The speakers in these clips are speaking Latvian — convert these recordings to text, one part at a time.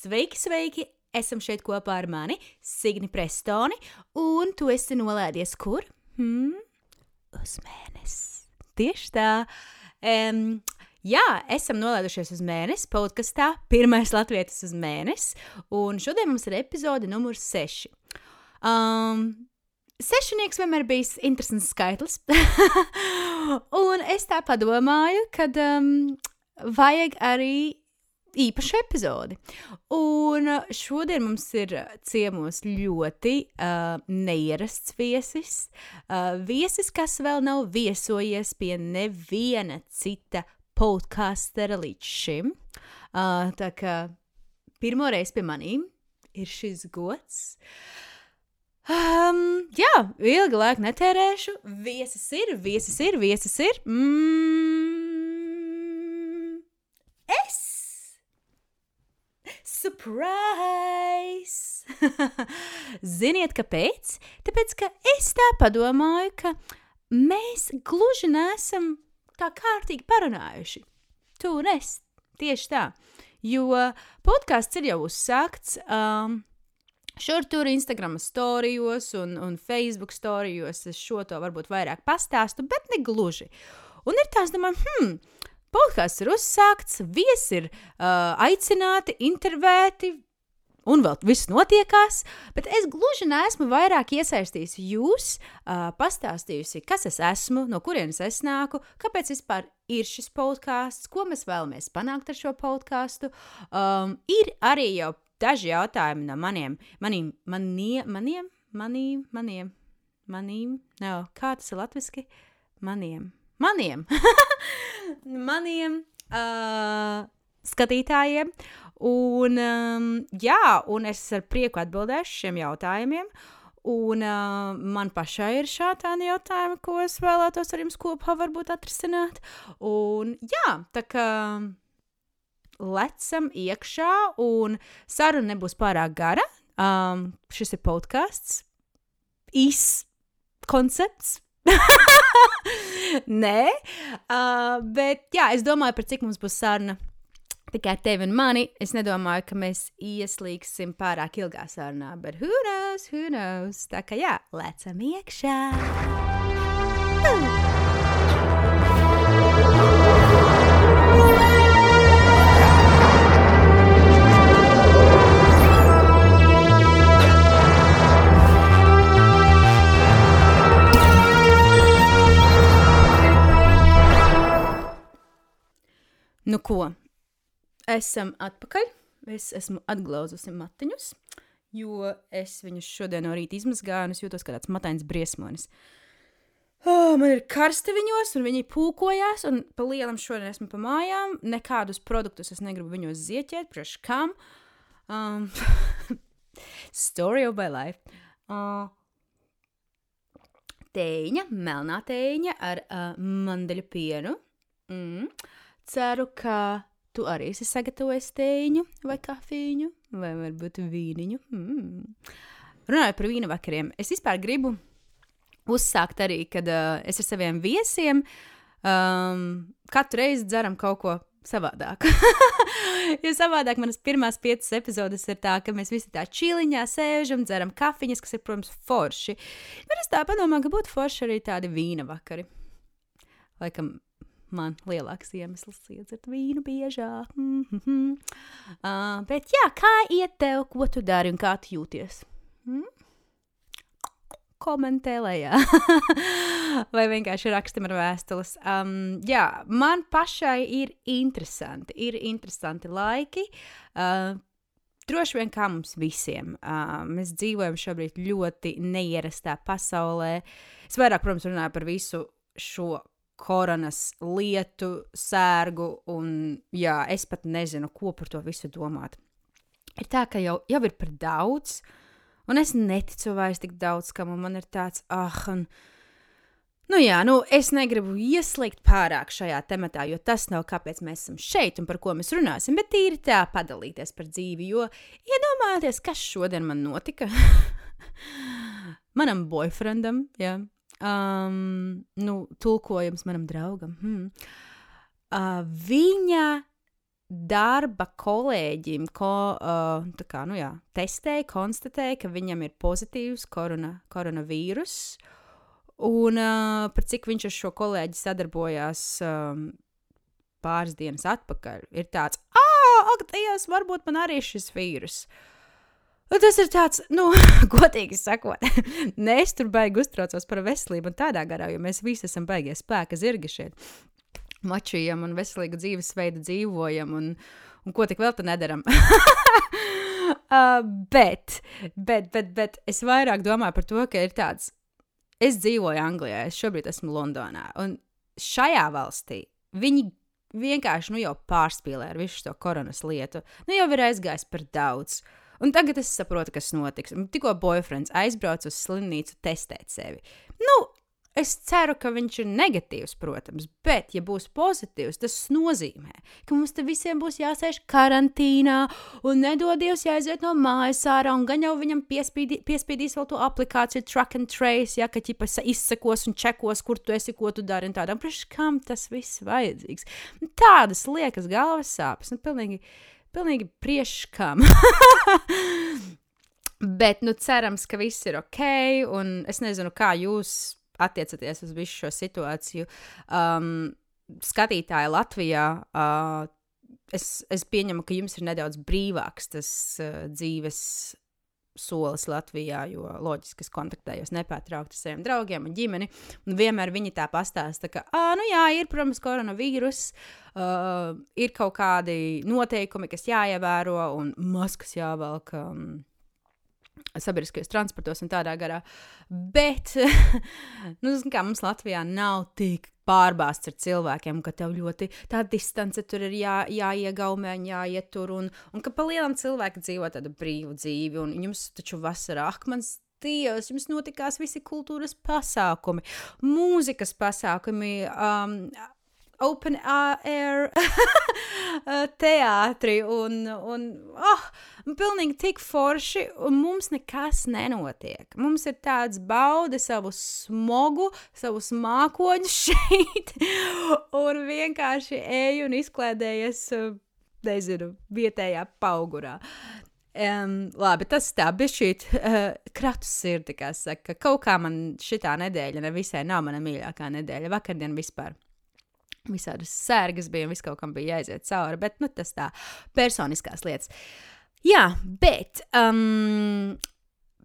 Sveiki, sveiki! Esam šeit kopā ar mani, Signi Prestoni, un tu esi nolēdies kur? Hmm? Uz mēnesi. Tieši tā. Um, jā, esam nolēdušies uz mēnesi, podkastā, pirmais latvietis uz mēnesi, un šodien mums ir epizode numur 6. Um, Sešnieks vienmēr bijis interesants skaitlis. un es tā padomāju, ka um, vajag arī īpašu epizodi. Un šodien mums ir ciemos ļoti uh, neierasts viesis. Uh, viesis, kas vēl nav viesojies pie neviena cita podkāstera līdz šim. Uh, tā kā pirmo reizi pie manīm ir šis gods. Um, jā, ilgi laiku netērēšu. Viesis ir, viesis ir, viesis ir. Mm, es! Surprise! Ziniet, kāpēc? Tāpēc, ka es tā padomāju, ka mēs gluži nesam tā kārtīgi parunājuši. Tu un es. Tieši tā. Jo podkāsts ir jau uzsākts. Um, Šur tur Instagram storijos un, un Facebook storijos es šo to varbūt vairāk pastāstu, bet ne gluži. Un ir tās, domāju, hmm, podkāsts ir uzsākts, viesi ir uh, aicināti, intervēti. Un vēl viss notiekās, bet es gluži neesmu vairāk iesaistījusi jūs, uh, pastāstījusi, kas es esmu, no kurienes es nāku, kāpēc vispār ir šis podkāsts, ko mēs vēlamies panākt ar šo podkāstu. Um, ir arī jau daži jautājumi no maniem, maniem, manie, maniem, maniem, maniem, maniem, no, kā tas ir latviski? Maniem, maniem, maniem uh, skatītājiem. Un, um, jā, un es ar prieku atbildēšu šiem jautājumiem. Un uh, man pašai ir šādi jautājumi, ko es vēlētos ar jums kopā varbūt atrisināt. Un jā, tā kā lecam iekšā, un saruna nebūs pārāk gara. Um, šis ir podkāsts, īss koncepts. Nē, uh, bet jā, es domāju, par cik mums būs saruna tikai tevi un mani. Es nedomāju, ka mēs ieslīgsim pārāk ilgā sarunā, bet who knows, who knows. Tā kā jā, lecam iekšā. Uh! Nu, ko? Esam atpakaļ. Es esmu atglauzusi matiņus, jo es viņus šodien no rīta izmazgāju un es jūtos kā tāds matains briesmonis. Oh, man ir karsti viņos, un viņi pūkojās, un pa lielam šodien esmu pa mājām. Nekādus produktus es negribu viņos zieķēt, priekš kam. Um, story of my life. Uh, tēņa, melnā tēņa ar uh, mandeļu pienu. Mm ceru, ka tu arī esi sagatavojis tēņu vai kafīņu, vai varbūt vīniņu. Mm. Runājot par vīna vakariem, es vispār gribu uzsākt arī, kad uh, es ar saviem viesiem um, katru reizi dzeram kaut ko savādāk. jo savādāk manas pirmās piecas epizodes ir tā, ka mēs visi tā čīliņā sēžam, dzeram kafijas, kas ir, protams, forši. Bet es tā domāju, ka būtu forši arī tādi vīna vakari. Laikam man lielāks iemesls iedzert vīnu biežāk. Mm -hmm. uh, bet jā, kā iet tev, ko tu dari un kā tu jūties? Mm? Komentē, lejā. vai vienkārši rakstam ar vēstules. Um, jā, man pašai ir interesanti. Ir interesanti laiki. Uh, droši vien kā mums visiem. Uh, mēs dzīvojam šobrīd ļoti neierastā pasaulē. Es vairāk, protams, runāju par visu šo koronas lietu, sērgu, un jā, es pat nezinu, ko par to visu domāt. Ir tā, ka jau, jau ir par daudz, un es neticu vairs tik daudz, kam man ir tāds, ah, un, nu jā, nu, es negribu ieslīgt pārāk šajā tematā, jo tas nav kāpēc mēs esam šeit un par ko mēs runāsim, bet tīri tā padalīties par dzīvi, jo iedomājieties, kas šodien man notika. Manam boyfriendam, jā, um, nu, tulkojums manam draugam. Hmm. Uh, viņa darba kolēģim, ko uh, kā, nu jā, testēja, konstatēja, ka viņam ir pozitīvs korona, koronavīrus. Un uh, par cik viņš ar šo kolēģi sadarbojās um, pāris dienas atpakaļ, ir tāds, ah, ak, Dievs, varbūt man arī šis vīrus. Un tas ir tāds, nu, godīgi sakot, ne es tur baigi uztraucos par veselību un tādā garā, jo mēs visi esam baigie spēka zirgi šeit mačījam un veselīgu dzīvesveidu dzīvojam, un, un ko tik vēl te nedaram. uh, bet, bet, bet, bet es vairāk domāju par to, ka ir tāds, es dzīvoju Anglijā, es šobrīd esmu Londonā, un šajā valstī viņi vienkārši nu, jau pārspīlē ar visu šo koronas lietu. Nu, jau ir aizgājis par daudz. Un tagad es saprotu, kas notiks. Tikko boyfriends aizbrauca uz slimnīcu testēt sevi. Nu, Es ceru, ka viņš ir negatīvs, protams, bet, ja būs pozitīvs, tas nozīmē, ka mums te visiem būs jāsēž karantīnā un nedodies jāiziet no mājas ārā, un gan jau viņam piespiedī, piespiedīs vēl to aplikāciju track and trace, ja, ka ķipa izsekos un čekos, kur tu esi, ko tu dari, un tādam, priekš kam tas viss vajadzīgs. Tādas liekas galvas sāpes, nu, pilnīgi, pilnīgi priekškam. Bet, nu, cerams, ka viss ir ok, un es nezinu, kā jūs attiecaties uz visu šo situāciju. Um, skatītāji Latvijā, uh, es, es pieņemu, ka jums ir nedaudz brīvāks tas uh, dzīves solis Latvijā, jo loģiski es kontaktējos nepārtraukti ar saviem draugiem un ģimeni. Un vienmēr viņi tā pastāsta, ka, ah, nu jā, ir, protams, koronavīrus, uh, ir kaut kādi noteikumi, kas jāievēro, un maskas jāvelk. Um, sabiedriskajos transportos un tādā garā. Bet, nu, kā mums Latvijā nav tik pārbāzts ar cilvēkiem, ka tev ļoti tā distance tur ir jā, jāiegaumē, jāietur, un, un ka pa lielam cilvēki dzīvo tādu brīvu dzīvi, un jums taču vasarā, ak, mans Dievs, jums notikās visi kultūras pasākumi, mūzikas pasākumi, um, open air teātri un, un oh, pilnīgi tik forši, un mums nekas nenotiek. Mums ir tāds bauda savu smogu, savus mākoņus šeit, un vienkārši eju un izklēdējies, nezinu, vietējā paugurā. Um, labi, tas tā bija šī uh, kratu sirdi, kā saka. Kaut kā man šī nedēļa nevisai nav mana mīļākā nedēļa. Vakardien vispār visādas sērgas bija un viss kaut kam bija jāiziet cauri, bet nu, tas tā personiskās lietas. Jā, bet um,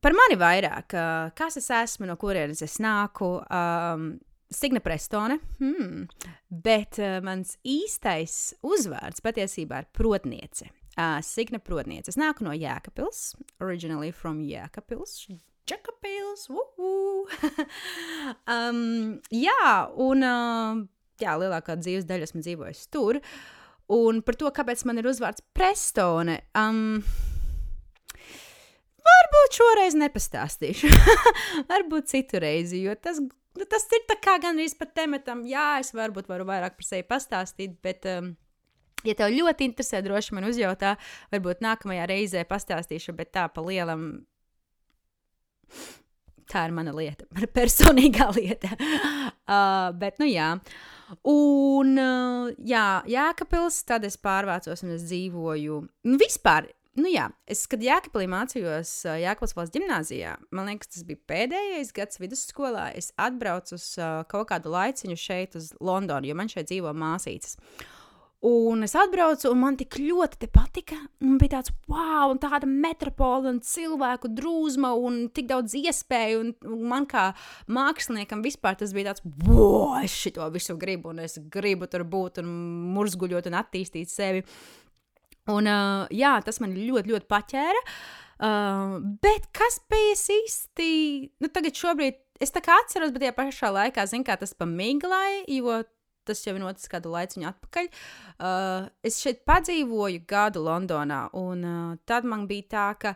par mani vairāk, uh, kas es esmu, no kurienes es nāku. Um, Signa Prestone, hmm. bet uh, mans īstais uzvārds patiesībā ir protniece. Uh, Signa Protniece. Es nāku no Jēkabils, originally from Jēkabils. Jēkabils, um, jā, un uh, jā, lielākā dzīves daļa esmu dzīvojis tur. Un par to, kāpēc man ir uzvārds Prestone. Um, varbūt šoreiz nepastāstīšu. varbūt citu reizi, jo tas, nu, tas ir tā kā gan arī pat tematam. Jā, es varbūt varu vairāk par sevi pastāstīt, bet. Um, Ja tev ļoti interesē, droši man uzjautā, varbūt nākamajā reizē pastāstīšu, bet tā pa lielam tā ir mana lieta, mana personīgā lieta. uh, bet, nu jā. Un, uh, jā, Jēkabils, tad es pārvācos un es dzīvoju. Nu, vispār, nu jā, es, kad Jēkabīlī mācījos uh, Jēkabils valsts gimnāzijā, man liekas, tas bija pēdējais gads vidusskolā, es atbraucu uz uh, kaut kādu laiciņu šeit uz Londonu, jo man šeit dzīvo māsītes. Uh, Un es atbraucu, un man tik ļoti patika. Man bija tāds, wow, un tāda metropola, un cilvēku drūzma, un tik daudz iespēju. Un, un man kā māksliniekam vispār tas bija tāds, wow, es šo visu gribu, un es gribu tur būt, un murzguļot, un attīstīt sevi. Un, uh, jā, tas man ļoti, ļoti paķēra. Uh, bet kas bija īsti? Nu, tagad šobrīd es tā kā atceros, bet tajā pašā laikā, zinu, tas pamiglai, jo tas jau ir noticis kādu laiciņu atpakaļ. Uh, es šeit padzīvoju gadu Londonā, un uh, tad man bija tā, ka.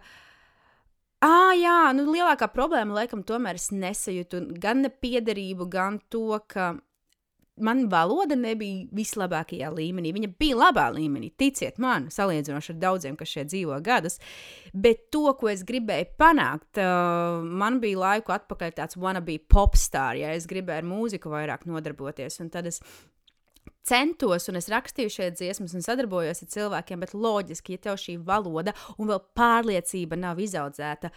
Ah, jā, nu, lielākā problēma, laikam, tomēr es nesajūtu gan nepiederību, gan to, ka man valoda nebija vislabākajā līmenī. Viņa bija labā līmenī, ticiet man, salīdzinoši ar daudziem, kas šeit dzīvo gadus. Bet to, ko es gribēju panākt, uh, man bija laiku atpakaļ tāds wannabe popstar, ja es gribēju ar mūziku vairāk nodarboties. Un tad es centos, un es rakstīju šeit dziesmas, un sadarbojos ar cilvēkiem, bet loģiski, ja tev šī valoda un vēl pārliecība nav izaudzēta.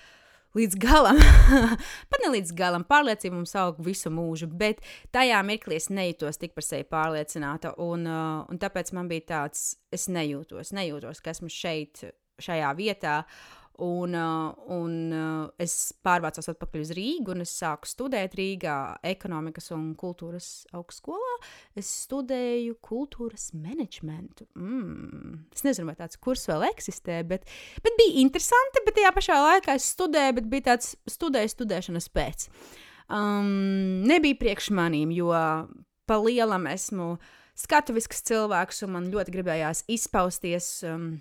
Līdz galam, pat ne līdz galam, pārliecība mums aug visu mūžu, bet tajā mirklī es nejūtos tik par sevi pārliecināta. Un, uh, un tāpēc man bija tāds, es nejūtos, nejūtos, ka esmu šeit, šajā vietā. Un, uh, un uh, es pārvācos atpakaļ uz Rīgu, un es sāku studēt Rīgā ekonomikas un kultūras augstskolā. Es studēju kultūras menedžmentu. Mm. Es nezinu, vai tāds kurs vēl eksistē, bet, bet bija interesanti. Bet tajā pašā laikā es studēju, bet bija tāds studēju studēšanas pēc. Um, nebija priekš manīm, jo pa lielam esmu skatuvisks cilvēks, un man ļoti gribējās izpausties. Um,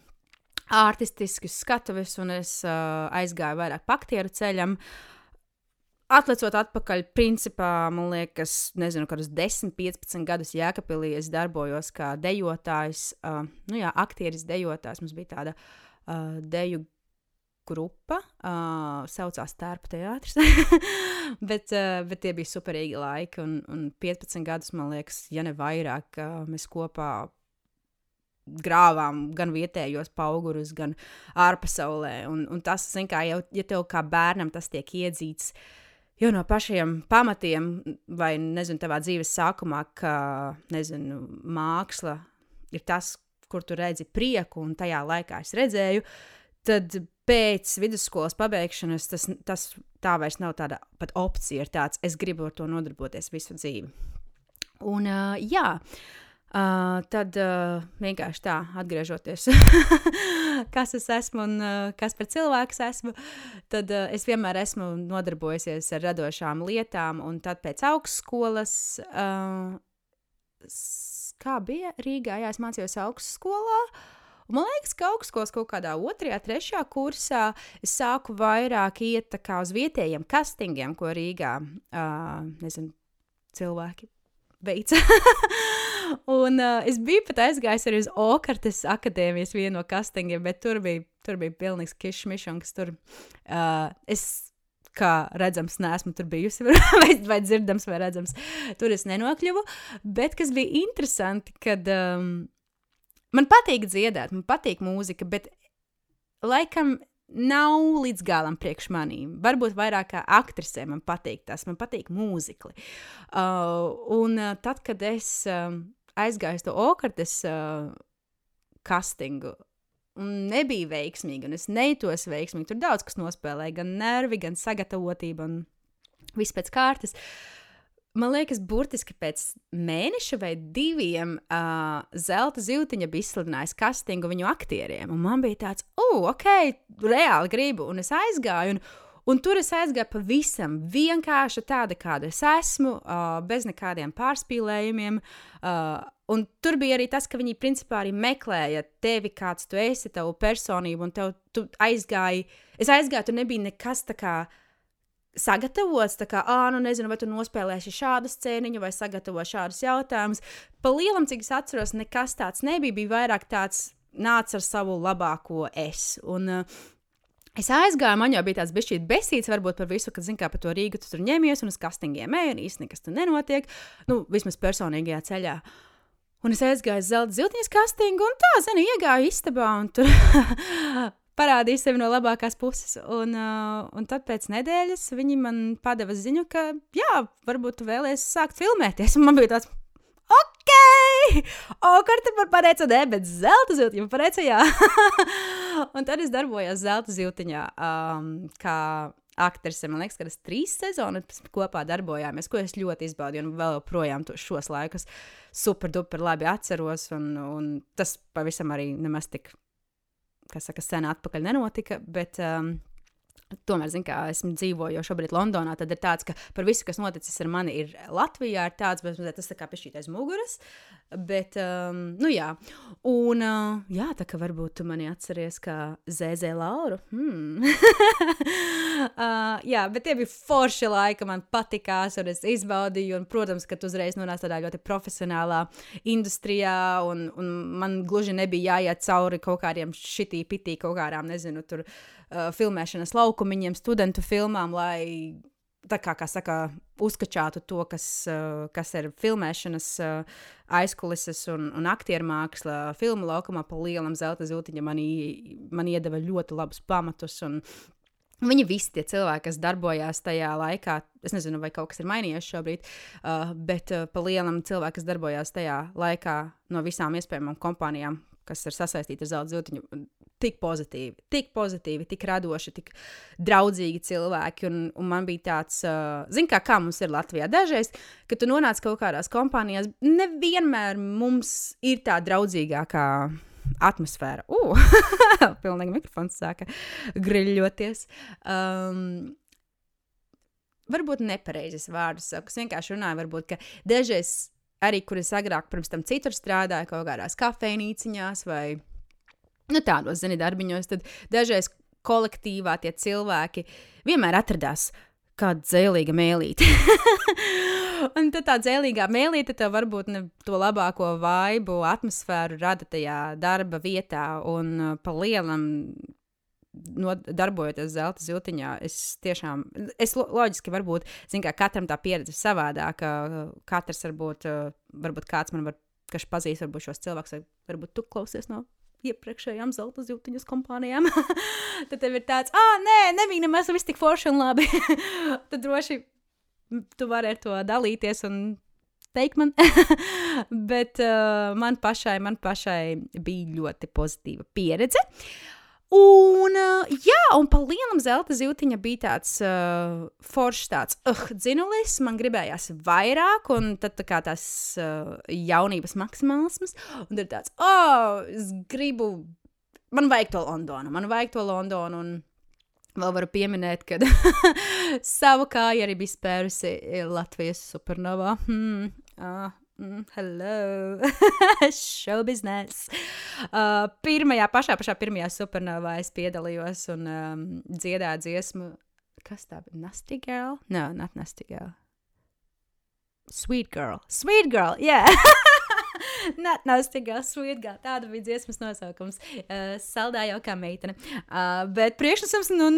artistiskus skatuves, un es uh, aizgāju vairāk pa aktieru ceļam. Atlicot atpakaļ, principā, man liekas, nezinu, kādus 10, 15 gadus Jēkabīlī es darbojos kā dejotājs, uh, nu jā, aktieris dejotājs. Mums bija tāda uh, deju grupa, uh, saucās Tērpa teātris, bet, uh, bet tie bija superīgi laiki, un, un 15 gadus, man liekas, ja ne vairāk, uh, mēs kopā grāvām gan vietējos augurus, gan ārpasaulē. Un, un tas, kā jau ja tev kā bērnam tas tiek iedzīts. Jau no pašiem pamatiem, vai nezinu, tavā dzīves sākumā, ka nezinu, māksla ir tas, kur tu redzi prieku, un tajā laikā es redzēju, tad pēc vidusskolas pabeigšanas tas, tas tā vairs nav tāda pat opcija. Ir tāds, es gribu ar to nodarboties visu dzīvi. Un, uh, jā, uh, Uh, tad uh, vienkārši tā, atgriežoties, kas es esmu un uh, kas par cilvēku esmu, tad uh, es vienmēr esmu nodarbojusies ar radošām lietām. Un tad pēc augstskolas, uh, kā bija Rīgā, jā, es mācījos augstskolā. Man liekas, ka augstskolas kaut kādā otrajā, trešajā kursā es sāku vairāk iet uz vietējiem castingiem, ko Rīgā uh, nezinu, cilvēki veica. un uh, es biju pat aizgājis arī uz Okartes akadēmijas vienu no castingiem, bet tur bija, tur bija pilnīgs kišmišs, uh, es kā redzams, neesmu tur bijusi, vai, vai dzirdams, vai redzams. Tur es nenokļuvu. Bet kas bija interesanti, kad um, man patīk dziedāt, man patīk mūzika, bet laikam nav līdz galam priekš manīm. Varbūt vairāk kā aktrisē man patīk tas, man patīk mūzikli. Uh, un tad, kad es uh, aizgāju to okartes uh, castingu, un nebija veiksmīgi, un es nejūtos veiksmīgi, tur daudz kas nospēlēja, gan nervi, gan sagatavotība, un viss pēc kārtas. Man liekas, burtiski pēc mēneša vai diviem uh, zelta zīltiņa bija izsludinājis castingu viņu aktieriem. Un man bija tāds, oh, ok, reāli gribu. Un es aizgāju. Un, Un tur es aizgāju pavisam vienkārši tāda, kāda es esmu, uh, bez nekādiem pārspīlējumiem. Uh, un tur bija arī tas, ka viņi principā arī meklēja tevi, kāds tu esi, tavu personību, un tev, tu aizgāji. Es aizgāju, tur nebija nekas tā kā sagatavots, tā kā, ah, nu nezinu, vai tu nospēlēsi šādu scēniņu vai sagatavo šādus jautājumus. Pa lielam, cik es atceros, nekas tāds nebija, bija vairāk tāds nāc ar savu labāko es. Un, uh, Es aizgāju, man jau bija tāds bišķīt besīts, varbūt par visu, kad, zin kā, par to Rīgu tu tur ņemies, un uz kastingiem ej, un īsti nekas tur nenotiek, nu, vismaz personīgajā ceļā. Un es aizgāju uz zelta ziltņas kastingu, un tā, zini, iegāju istabā, un tur parādīja sevi no labākās puses. Un, uh, un tad pēc nedēļas viņi man padeva ziņu, ka, jā, varbūt tu vēlēsies sākt filmēties. Un man bija tāds, ok, o, kur tu man pateici, nē, bet zelta zīltiņa man pateica, jā. un tad es darbojos zelta zīltiņā, um, kā aktrise. Man liekas, ka tas trīs sezonas kopā darbojāmies, ko es ļoti izbaudīju, un vēl joprojām šos laikus super duper labi atceros. Un, un tas pavisam arī nemaz tik kas saka, sen atpakaļ nenotika. Bet, um, Tomēr, zin, kā esmu dzīvoju šobrīd Londonā, tad ir tāds, ka par visu, kas noticis ar mani, ir Latvijā, ir tāds, bet tas tā kā piešķītais muguras. Bet, um, nu jā, un uh, jā, tā kā varbūt tu mani atceries kā Zēzē Lauru. Hmm. uh, jā, bet tie bija forši laika, man patikās, un es izbaudīju, un, protams, ka tu uzreiz nonāci tādā ļoti profesionālā industrijā, un, un man gluži nebija jāiet cauri kaut kādiem šitī pitī, kaut kādām, nezinu, tur uh, filmēšanas laukumiņiem, studentu filmām, lai tā kā, kā saka, uzkačātu to, kas, uh, kas ir filmēšanas uh, aizkulises un, un aktieru māksla. Filmu laukumā pa lielam zelta ziltiņa man, man iedeva ļoti labus pamatus. Un, Viņi visi tie cilvēki, kas darbojās tajā laikā, es nezinu, vai kaut kas ir mainījies šobrīd, uh, bet pa lielam cilvēki, kas darbojās tajā laikā no visām iespējamām kompānijām, kas ir sasaistīti ar zelta ziltiņu, tik pozitīvi, tik pozitīvi, tik radoši, tik draudzīgi cilvēki. Un, un man bija tāds, uh, zini, kā, kā mums ir Latvijā. Dažreiz, kad tu nonāc kaut kādās kompānijās, nevienmēr mums ir tā draudzīgākā atmosfēra. Uh, pilnīgi mikrofons sāka griļoties. Um, varbūt nepareizes vārdus saku. Es vienkārši runāju, varbūt, dažreiz arī, kur es agrāk pirms tam citur strādāju, kaut kādās kafejnīciņās vai nu, tādos, zini, darbiņos, tad dažreiz kolektīvā tie cilvēki vienmēr atradās kāda dzēlīga mēlīte. un tad tā dzēlīgā mēlīte tev varbūt ne to labāko vaibu, atmosfēru rada tajā darba vietā un uh, pa lielam. No, darbojoties zelta ziltiņā, es tiešām, es lo, loģiski, varbūt, zinu, kā katram tā pieredze ir savādāka. Katrs varbūt, uh, varbūt kāds man var, kas pazīst, varbūt šos cilvēkus, varbūt tu klausies no iepriekšējām zelta ziltiņas kompānijām. tad tev ir tāds, ah, nē, nebija nemaz viss tik forši un labi. tad droši tu vari ar to dalīties un teikt man. Bet uh, man pašai, man pašai bija ļoti pozitīva pieredze. Un, uh, jā, un pa lielam zelta zīltiņa bija tāds uh, foršs, tāds uh, dzinulis. Man gribējās vairāk, un tad tā kā tās uh, jaunības maksimālisms. Un tad tāds, oh, es gribu, man vajag to Londonu, man vajag to Londonu. Un, Vēl varu pieminēt, ka savu kāju arī bija spērusi Latvijas supernovā. Hmm, uh, mm, hello, show business. Uh, pirmajā, pašā, pašā pirmajā supernovā es piedalījos un um, dziedāju dziesmu. Kas tā bija? Nasty Girl? No, not Nasty Girl. Sweet Girl. Sweet Girl, yeah! Not Nastīgā, Sweetgā. Tāda bija dziesmas nosaukums. Uh, saldā jau kā meitene. Uh, bet priekšnesums, nu,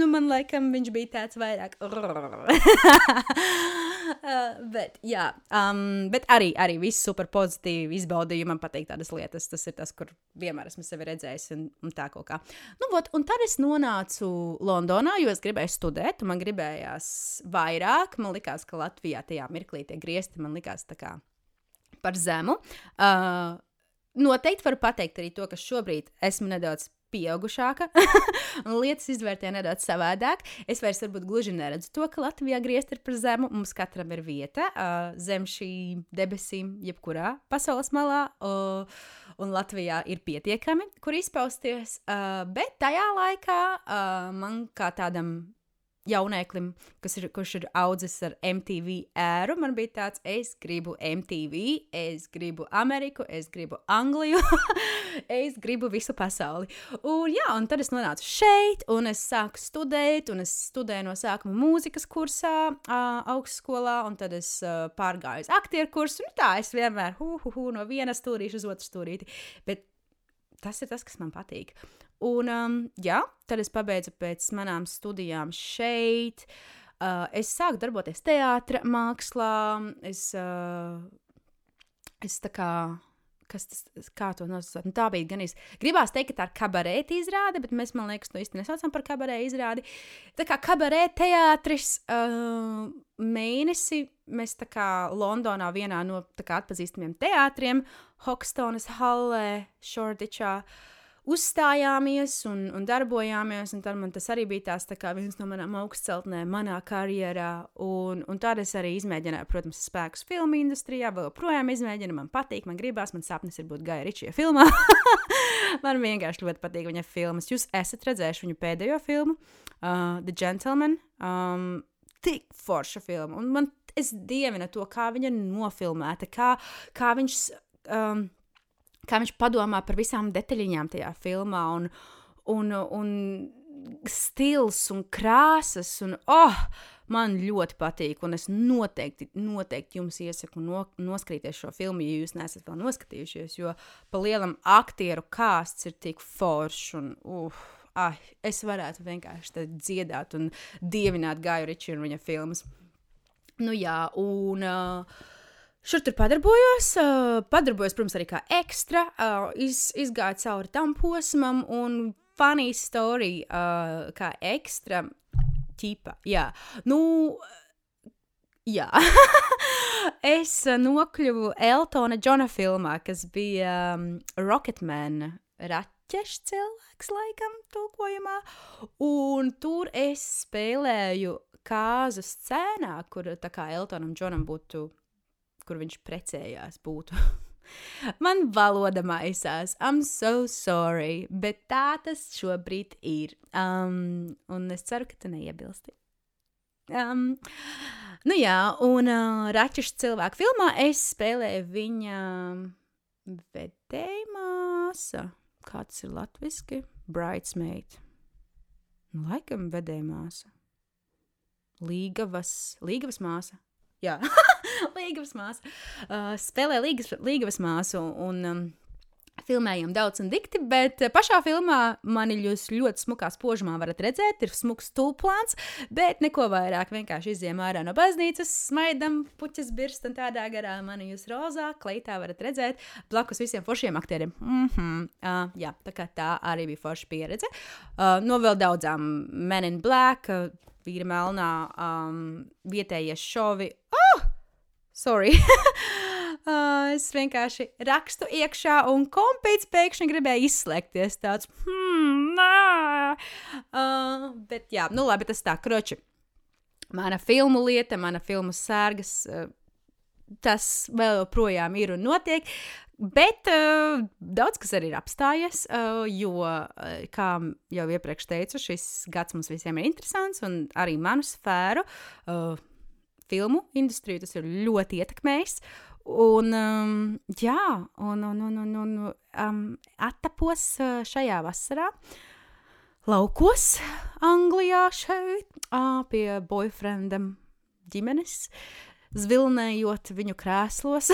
nu, man laikam, viņš bija tāds vairāk. uh, bet, jā, um, bet arī, arī viss super pozitīvi izbaudīju. Man patīk tādas lietas. Tas ir tas, kur vienmēr esmu sevi redzējis un, un tā kaut kā. Nu, vot, un tad es nonācu Londonā, jo es gribēju studēt, man gribējās vairāk. Man likās, ka Latvijā tajā mirklī tie griezti man likās tā kā par zemu. Uh, noteikti varu pateikt arī to, ka šobrīd esmu nedaudz pieaugušāka, un lietas izvērtē nedaudz savādāk. Es vairs varbūt gluži neredzu to, ka Latvijā griezt ir par zemu. Mums katram ir vieta uh, zem šīm debesīm, jebkurā pasaules malā. Uh, un Latvijā ir pietiekami, kur izpausties. Uh, bet tajā laikā uh, man kā tādam jauneklim, kas ir, kurš ir audzis ar MTV ēru, man bija tāds, es gribu MTV, es gribu Ameriku, es gribu Angliju, es gribu visu pasauli. Un, jā, un tad es nonācu šeit, un es sāku studēt, un es studēju no sākuma mūzikas kursā, uh, augstskolā, un tad es uh, pārgāju uz aktieru kursu. Nu, tā es vienmēr hu, hu, hu, no viena stūrīša uz otru stūrīti. Bet tas ir tas, kas man patīk. Un, um, jā, tad es pabeidzu pēc manām studijām šeit. Uh, es sāku darboties teātris, mākslā. Es, uh, es tā kā kas tas kā to nosaukt. Nu, tā bija gan īsti. Gribās teikt, ka tā ir kabarēta izrāde, bet mēs, man liekas, to īsti nesaucam par kabarēta izrādi. Tā kā kabarēta teātris uh, mēnesi mēs tā kā Londonā vienā no kā, atpazīstamiem teātriem, Hokstonas hallē, Šordičā. Uh, uzstājāmies un, un darbojāmies. Un tad man tas arī bija tās, tā viens no manām augstceltnēm manā karjerā. Un, un tad es arī izmēģināju, protams, spēkus filmu industrijā. Vēl joprojām izmēģinu, man patīk, man gribās, man sapnis ir būt Gaja Ričija filmā. man vienkārši ļoti patīk viņa filmas. Jūs esat redzējuši viņu pēdējo filmu, uh, The Gentleman. Um, tik forša filma. Un man, es dievinu to, kā viņa nofilmēta, kā, kā viņš. Um, kā viņš padomā par visām detaļiņām tajā filmā, un, un, un stils un krāsas. Un, oh, man ļoti patīk, un es noteikti, noteikti jums iesaku no, noskatīties šo filmu, ja jūs neesat vēl noskatījušies, jo pa lielam aktieru kāsts ir tik foršs un uh, ah, es varētu vienkārši dziedāt un dievināt Gāju Riču un viņa filmas. Nu jā, un uh, šur tur padarbojos, padarbojos, protams, arī kā ekstra, iz, izgāju cauri tam posmam un funny story kā ekstra ķipa, jā. Nu, jā. es nokļuvu Eltona Džona filmā, kas bija um, Rocketman raķešu cilvēks, laikam, tulkojumā. Un tur es spēlēju kāzu scēnā, kur tā kā Eltonam Džonam būtu, kur viņš precējās būtu. Man valoda maisās. I'm so sorry, bet tā tas šobrīd ir. Um, un es ceru, ka tu neiebilsti. Um, nu jā, un uh, Račuša cilvēku filmā es spēlēju viņa vedēju māsa. Kāds ir latviski? Bridesmaid. Nu, laikam vedēja māsa. Līgavas, Līgavas māsa. Jā, Līgavas māsa. Uh, spēlē Līgas, Līgavas māsu un um, filmējam daudz un dikti, bet pašā filmā mani jūs ļoti smukā spožumā varat redzēt, ir smuks tūplāns, bet neko vairāk vienkārši izjām ārā no baznīcas, smaidam, puķis birst un tādā garā mani jūs rozā, kleitā varat redzēt blakus visiem foršiem aktieriem. Mm -hmm. uh, jā, tā kā tā arī bija forša pieredze. Uh, no vēl daudzām Men in Black, uh, vīra melnā, um, vietējie šovi. Oh! Sorry! Uh, es vienkārši rakstu iekšā, un kompīts pēkšņi gribēja izslēgties. Tāds, hmm, nā. Uh, bet, jā, nu labi, tas tā, kroči. Mana filmu lieta, mana filmu sērgas, uh, tas vēl joprojām ir un notiek. Bet uh, daudz kas arī ir apstājies, uh, jo, uh, kā jau iepriekš teicu, šis gads mums visiem ir interesants, un arī manu sfēru, uh, filmu industriju, tas ir ļoti ietekmējis. Un, um, jā, un, un, un, un, un um, attapos uh, šajā vasarā laukos Anglijā šeit, uh, pie boyfriendam ģimenes, zvilnējot viņu krēslos,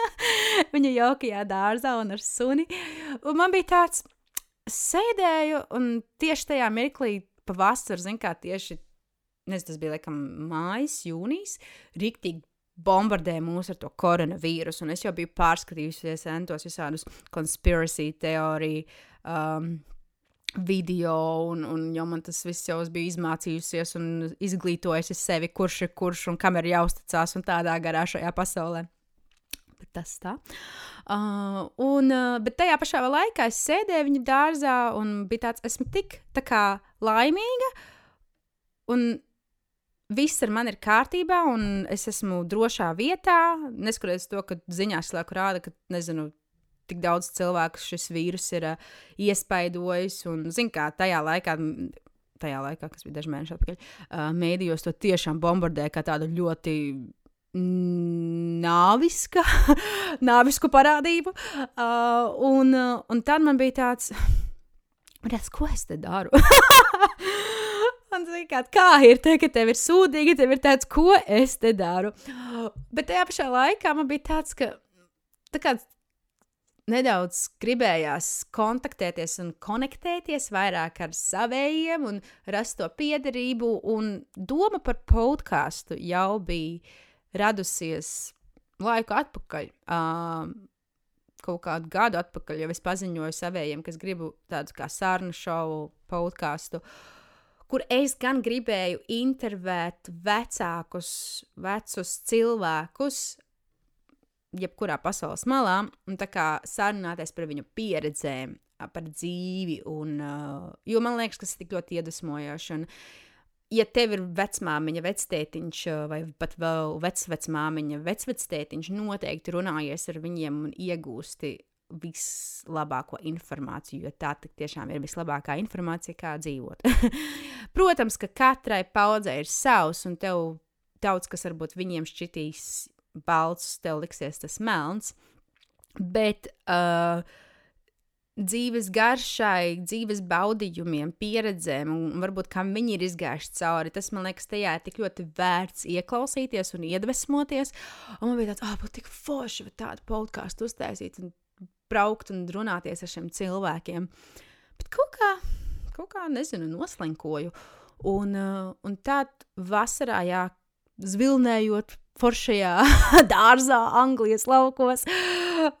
viņa jaukajā dārzā un ar suni. Un man bija tāds, sēdēju un tieši tajā mirklī pavasarī, zin kā tieši, nezinu, tas bija laikam mājas, jūnijas, riktīgi bombardē mūs ar to koronavīrusu. Un es jau biju pārskatījusies entos visādus konspirāciju teoriju. Um, Video, un, un jau man tas viss jau bija izmācījusies un izglītojusi sevi, kurš ir kurš un kam ir jāuzticas un tādā garā šajā pasaulē. Bet tas tā. Uh, un, uh, bet tajā pašā laikā es sēdēju viņa dārzā un bija tāds, esmu tik tā kā laimīga. Un viss ar mani ir kārtībā, un es esmu drošā vietā. Neskatoties to, ka ziņās slēdz rāda, ka nezinu. Tik daudz cilvēku šis vīrus ir uh, iespaidojis, un, zināmā kā, tajā laikā, tajā laikā, kas bija daži mēneši atpakaļ, uh, mēdījos to tiešām bombardēja kā tādu ļoti nāviska, nāvisku parādību. Uh, un, un tad man bija tāds, tāds ko es te daru? Man kā, kā ir te, ka tev ir sūdīgi, tev ir tāds, ko es te daru. Bet tajā pašā laikā man bija tāds, ka tā kā nedaudz gribējās kontaktēties un konektēties vairāk ar saviem un rast to piederību. Un doma par podkāstu jau bija radusies laiku atpakaļ. Um, kaut kādu gadu atpakaļ jau es paziņoju saviem, kas gribu tādu kā sarunu šovu podkāstu. Kur es gan gribēju intervēt vecākus, vecus cilvēkus, jebkurā pasaules malā, un tā kā sarunāties par viņu pieredzēm, par dzīvi, un, uh, jo man liekas, tas ir tik ļoti iedvesmojoši. Un, ja tev ir vecmāmiņa, vectētiņš, vai pat vēl vecvecmāmiņa, vecvectētiņš, noteikti runājies ar viņiem un iegūsti vislabāko informāciju, jo tā tiešām ir vislabākā informācija, kā dzīvot. Protams, ka katrai paudzei ir savs, un tev daudz kas varbūt viņiem šķitīs balts, tev liksies tas melns, bet uh, dzīves garšai, dzīves baudījumiem, pieredzēm, un varbūt kam viņi ir izgājuši cauri. Tas man liekas, tajā ir tik ļoti vērts ieklausīties un iedvesmoties. Un man bija tāds, ah, oh, tik forši tādu podkāstu uztaisīt. Un braukt un runāties ar šiem cilvēkiem. Bet kaut kā, kaut kā, nezinu, noslinkoju. Un, uh, un tad vasarā, jā, zvilnējot foršajā dārzā, Anglijas laukos,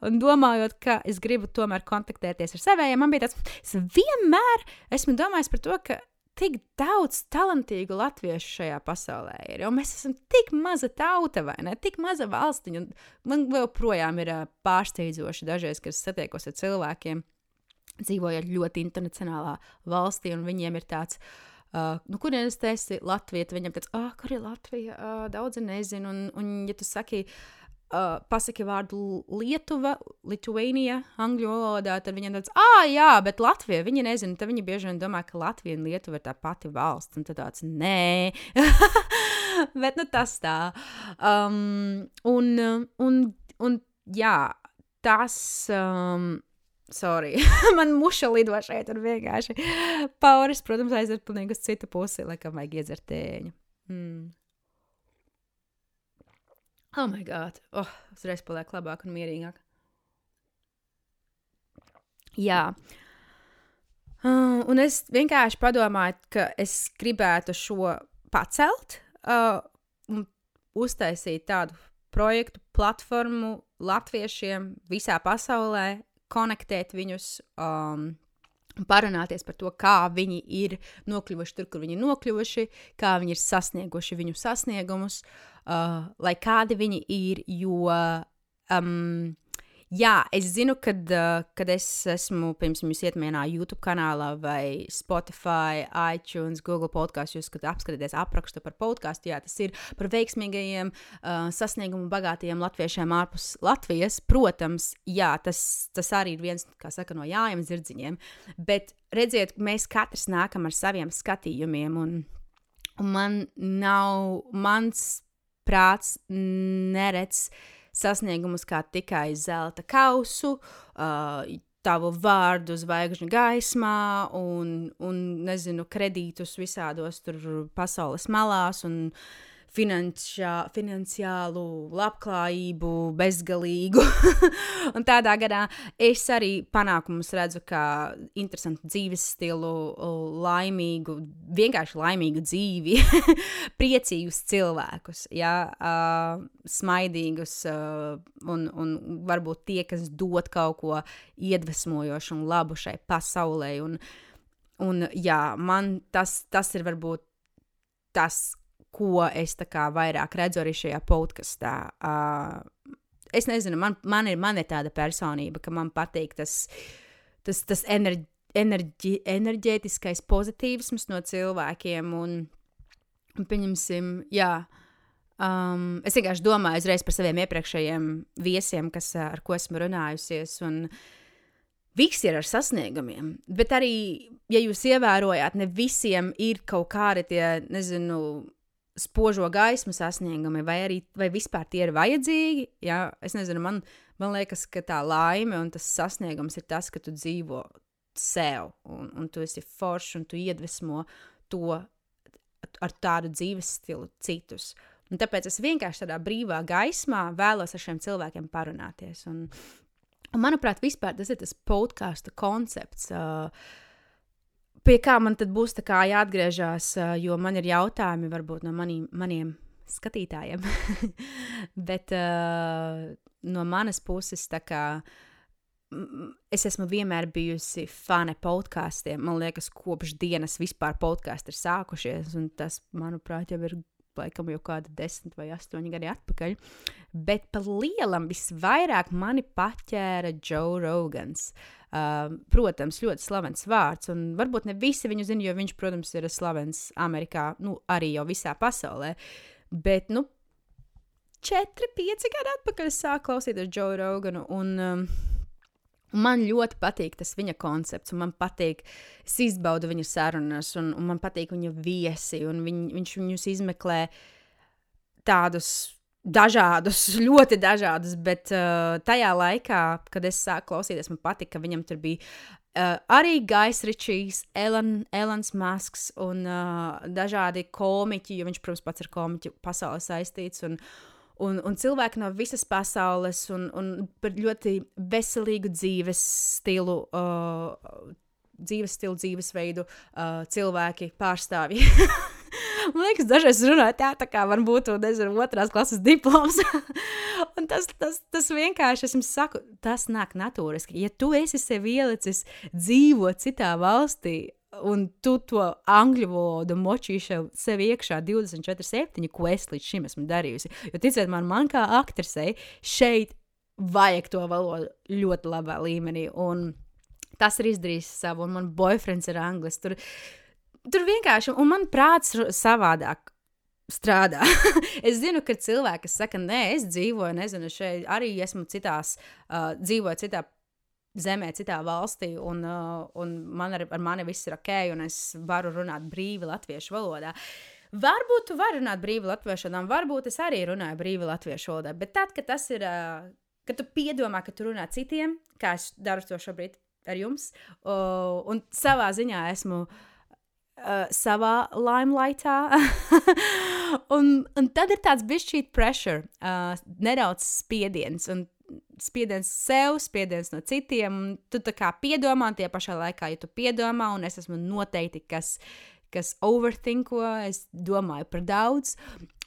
un domājot, ka es gribu tomēr kontaktēties ar saviem, man bija tāds, es vienmēr esmu domājis par to, ka tik daudz talantīgu latviešu šajā pasaulē ir. Jo mēs esam tik maza tauta, vai ne? Tik maza valstiņa. Man joprojām ir pārsteidzoši dažreiz, kad es satiekos ar cilvēkiem, dzīvojot ļoti internacionālā valstī, un viņiem ir tāds. Uh, nu, kurienes tu esi Latvija? Viņam tāds, ah, kur ir Latvija? Uh, daudzi nezinu. Un, un ja tu saki, uh, uh, pasaki vārdu Lietuva, Lithuania, angļu valodā, tad viņiem tāds, ah, jā, bet Latvija, viņi nezina, tad viņi bieži vien domā, ka Latvija un Lietuva ir tā pati valsts, un tad tāds, nē, bet nu tas tā. Um, un, un, un, jā, tas. Um, Sorry, man muša lido šeit, un vienkārši pauris, protams, aiziet pilnīgi uz citu pusi, laikam vajag iedzert tēņu. Mm. Oh, my God! Oh, uzreiz paliek labāk un mierīgāk. Jā. Uh, un es vienkārši padomāju, ka es gribētu šo pacelt uh, un uztaisīt tādu projektu, platformu latviešiem visā pasaulē, konektēt viņus, um, parunāties par to, kā viņi ir nokļuvuši tur, kur viņi ir nokļuvuši, kā viņi ir sasnieguši viņu sasniegumus. Uh, lai kādi viņi ir, jo. Um, Jā, es zinu, kad, uh, kad es esmu, piemēram, jūs ietmienā YouTube kanālā vai Spotify, iTunes, Google podkāstu, jūs, apskatāties aprakstu par podkāstu, jā, tas ir par veiksmīgajiem, uh, sasniegumu bagātajiem latviešiem ārpus Latvijas. Protams, jā, tas, tas arī ir viens, saka, no jājiem zirdziņiem, bet redziet, mēs katrs nākam ar saviem skatījumiem, un, un man nav, mans prāts neredz sasniegumus kā tikai zelta kausu, uh, tavu vārdu zvaigžņu gaismā un, un nezinu, kredītus visādos tur pasaules malās un finanšā, finansiālu labklājību, bezgalīgu. un tādā gadā es arī panākumus redzu kā interesantu dzīves stilu, laimīgu, vienkārši laimīgu dzīvi, priecīgus cilvēkus, ja, uh, smaidīgus uh, un, un varbūt tie, kas dod kaut ko iedvesmojošu un labu šai pasaulē. Un, un jā, man tas, tas ir varbūt tas, ko es kā vairāk redzu arī šajā podkastā. Uh, es nezinu, man, man, ir, man ir tāda personība, ka man patīk tas, tas, tas enerģi, enerģi, enerģētiskais pozitīvs no cilvēkiem. Un, un pieņemsim, jā. Um, es vienkārši domāju uzreiz par saviem iepriekšējiem viesiem, kas, ar ko esmu runājusies. Un, Visi ir ar sasniegumiem, bet arī, ja jūs ievērojāt, ne visiem ir kaut kādi tie, nezinu, spožo gaismu sasniegumi, vai arī vai vispār tie ir vajadzīgi. Jā, es nezinu, man, man liekas, ka tā laime un tas sasniegums ir tas, ka tu dzīvo sev, un, un tu esi foršs, un tu iedvesmo to ar tādu dzīves stilu citus. Un tāpēc es vienkārši tādā brīvā gaismā vēlos ar šiem cilvēkiem parunāties. Un, un manuprāt, vispār tas ir tas podkāstu koncepts. Uh, pie kā man tad būs jāatgriežas, jo man ir jautājumi varbūt no manī, maniem skatītājiem. Bet uh, no manas puses, kā, es esmu vienmēr bijusi fane podkāstiem. Man liekas, kopš dienas vispār podkāsti ir sākušies, tas, manuprāt, jau ir laikam jau kādi desmit vai astoņi gadi atpakaļ. Bet par lielam visvairāk mani paķēra Joe Rogans. Uh, protams, ļoti slavens vārds, un varbūt ne visi viņu zina, jo viņš, protams, ir slavens Amerikā, nu, arī jau visā pasaulē. Bet, nu, 4, 5 gadi atpakaļ sāku klausīties Joe Roganu. Un, um, Man ļoti patīk tas viņa koncepts, un man patīk, es izbaudu viņa sarunas, un, un man patīk viņa viesi, un viņ, viņš viņus izmeklē tādus dažādus, ļoti dažādus, bet uh, tajā laikā, kad es sāku klausīties, man patika, ka viņam tur bija uh, arī Gais Ričijs, Elan, Elans Masks un uh, dažādi komiķi, jo viņš, protams, pats ar komiķu pasauli saistīts. Un, un, un cilvēki no visas pasaules, un, un par ļoti veselīgu dzīves stilu, uh, dzīves stilu, dzīvesveidu uh, cilvēki, pārstāvji. Man liekas, dažreiz runājot tā, tā kā varbūt nezinu, otrās klases diploms. un tas, tas, tas vienkārši, es jums saku, tas nāk natūriski. Ja tu esi sev ielicis dzīvot citā valstī, un tu to angļu valodu močīšu sev iekšā 24, 7, ko es līdz šim esmu darījusi. Jo ticiet man, man kā aktrisei šeit vajag to valodu ļoti labā līmenī. Un tas ir izdarījis savu, un man boyfriends ir anglis. Tur, tur vienkārši, un man prāts savādāk. Strādā. es zinu, ka cilvēki saka, nē, es dzīvoju, nezinu, šeit arī esmu citās, uh, dzīvoju citā zemē, citā valstī, un, uh, un man ar, ar mani viss ir ok, un es varu runāt brīvi latviešu valodā. Varbūt tu vari runāt brīvi latviešu valodā, varbūt es arī runāju brīvi latviešu valodā, bet tad, kad tas ir, uh, kad tu piedomā, ka tu runā citiem, kā es daru to šobrīd ar jums, uh, un savā ziņā esmu uh, savā limelightā. un, un tad ir tāds bišķīt pressure, uh, nedaudz spiediens. Un spiediens sev, spiediens no citiem. Tu tā kā piedomā, tie pašā laikā, ja tu piedomā, un es esmu noteikti, kas, kas overthinko, es domāju par daudz.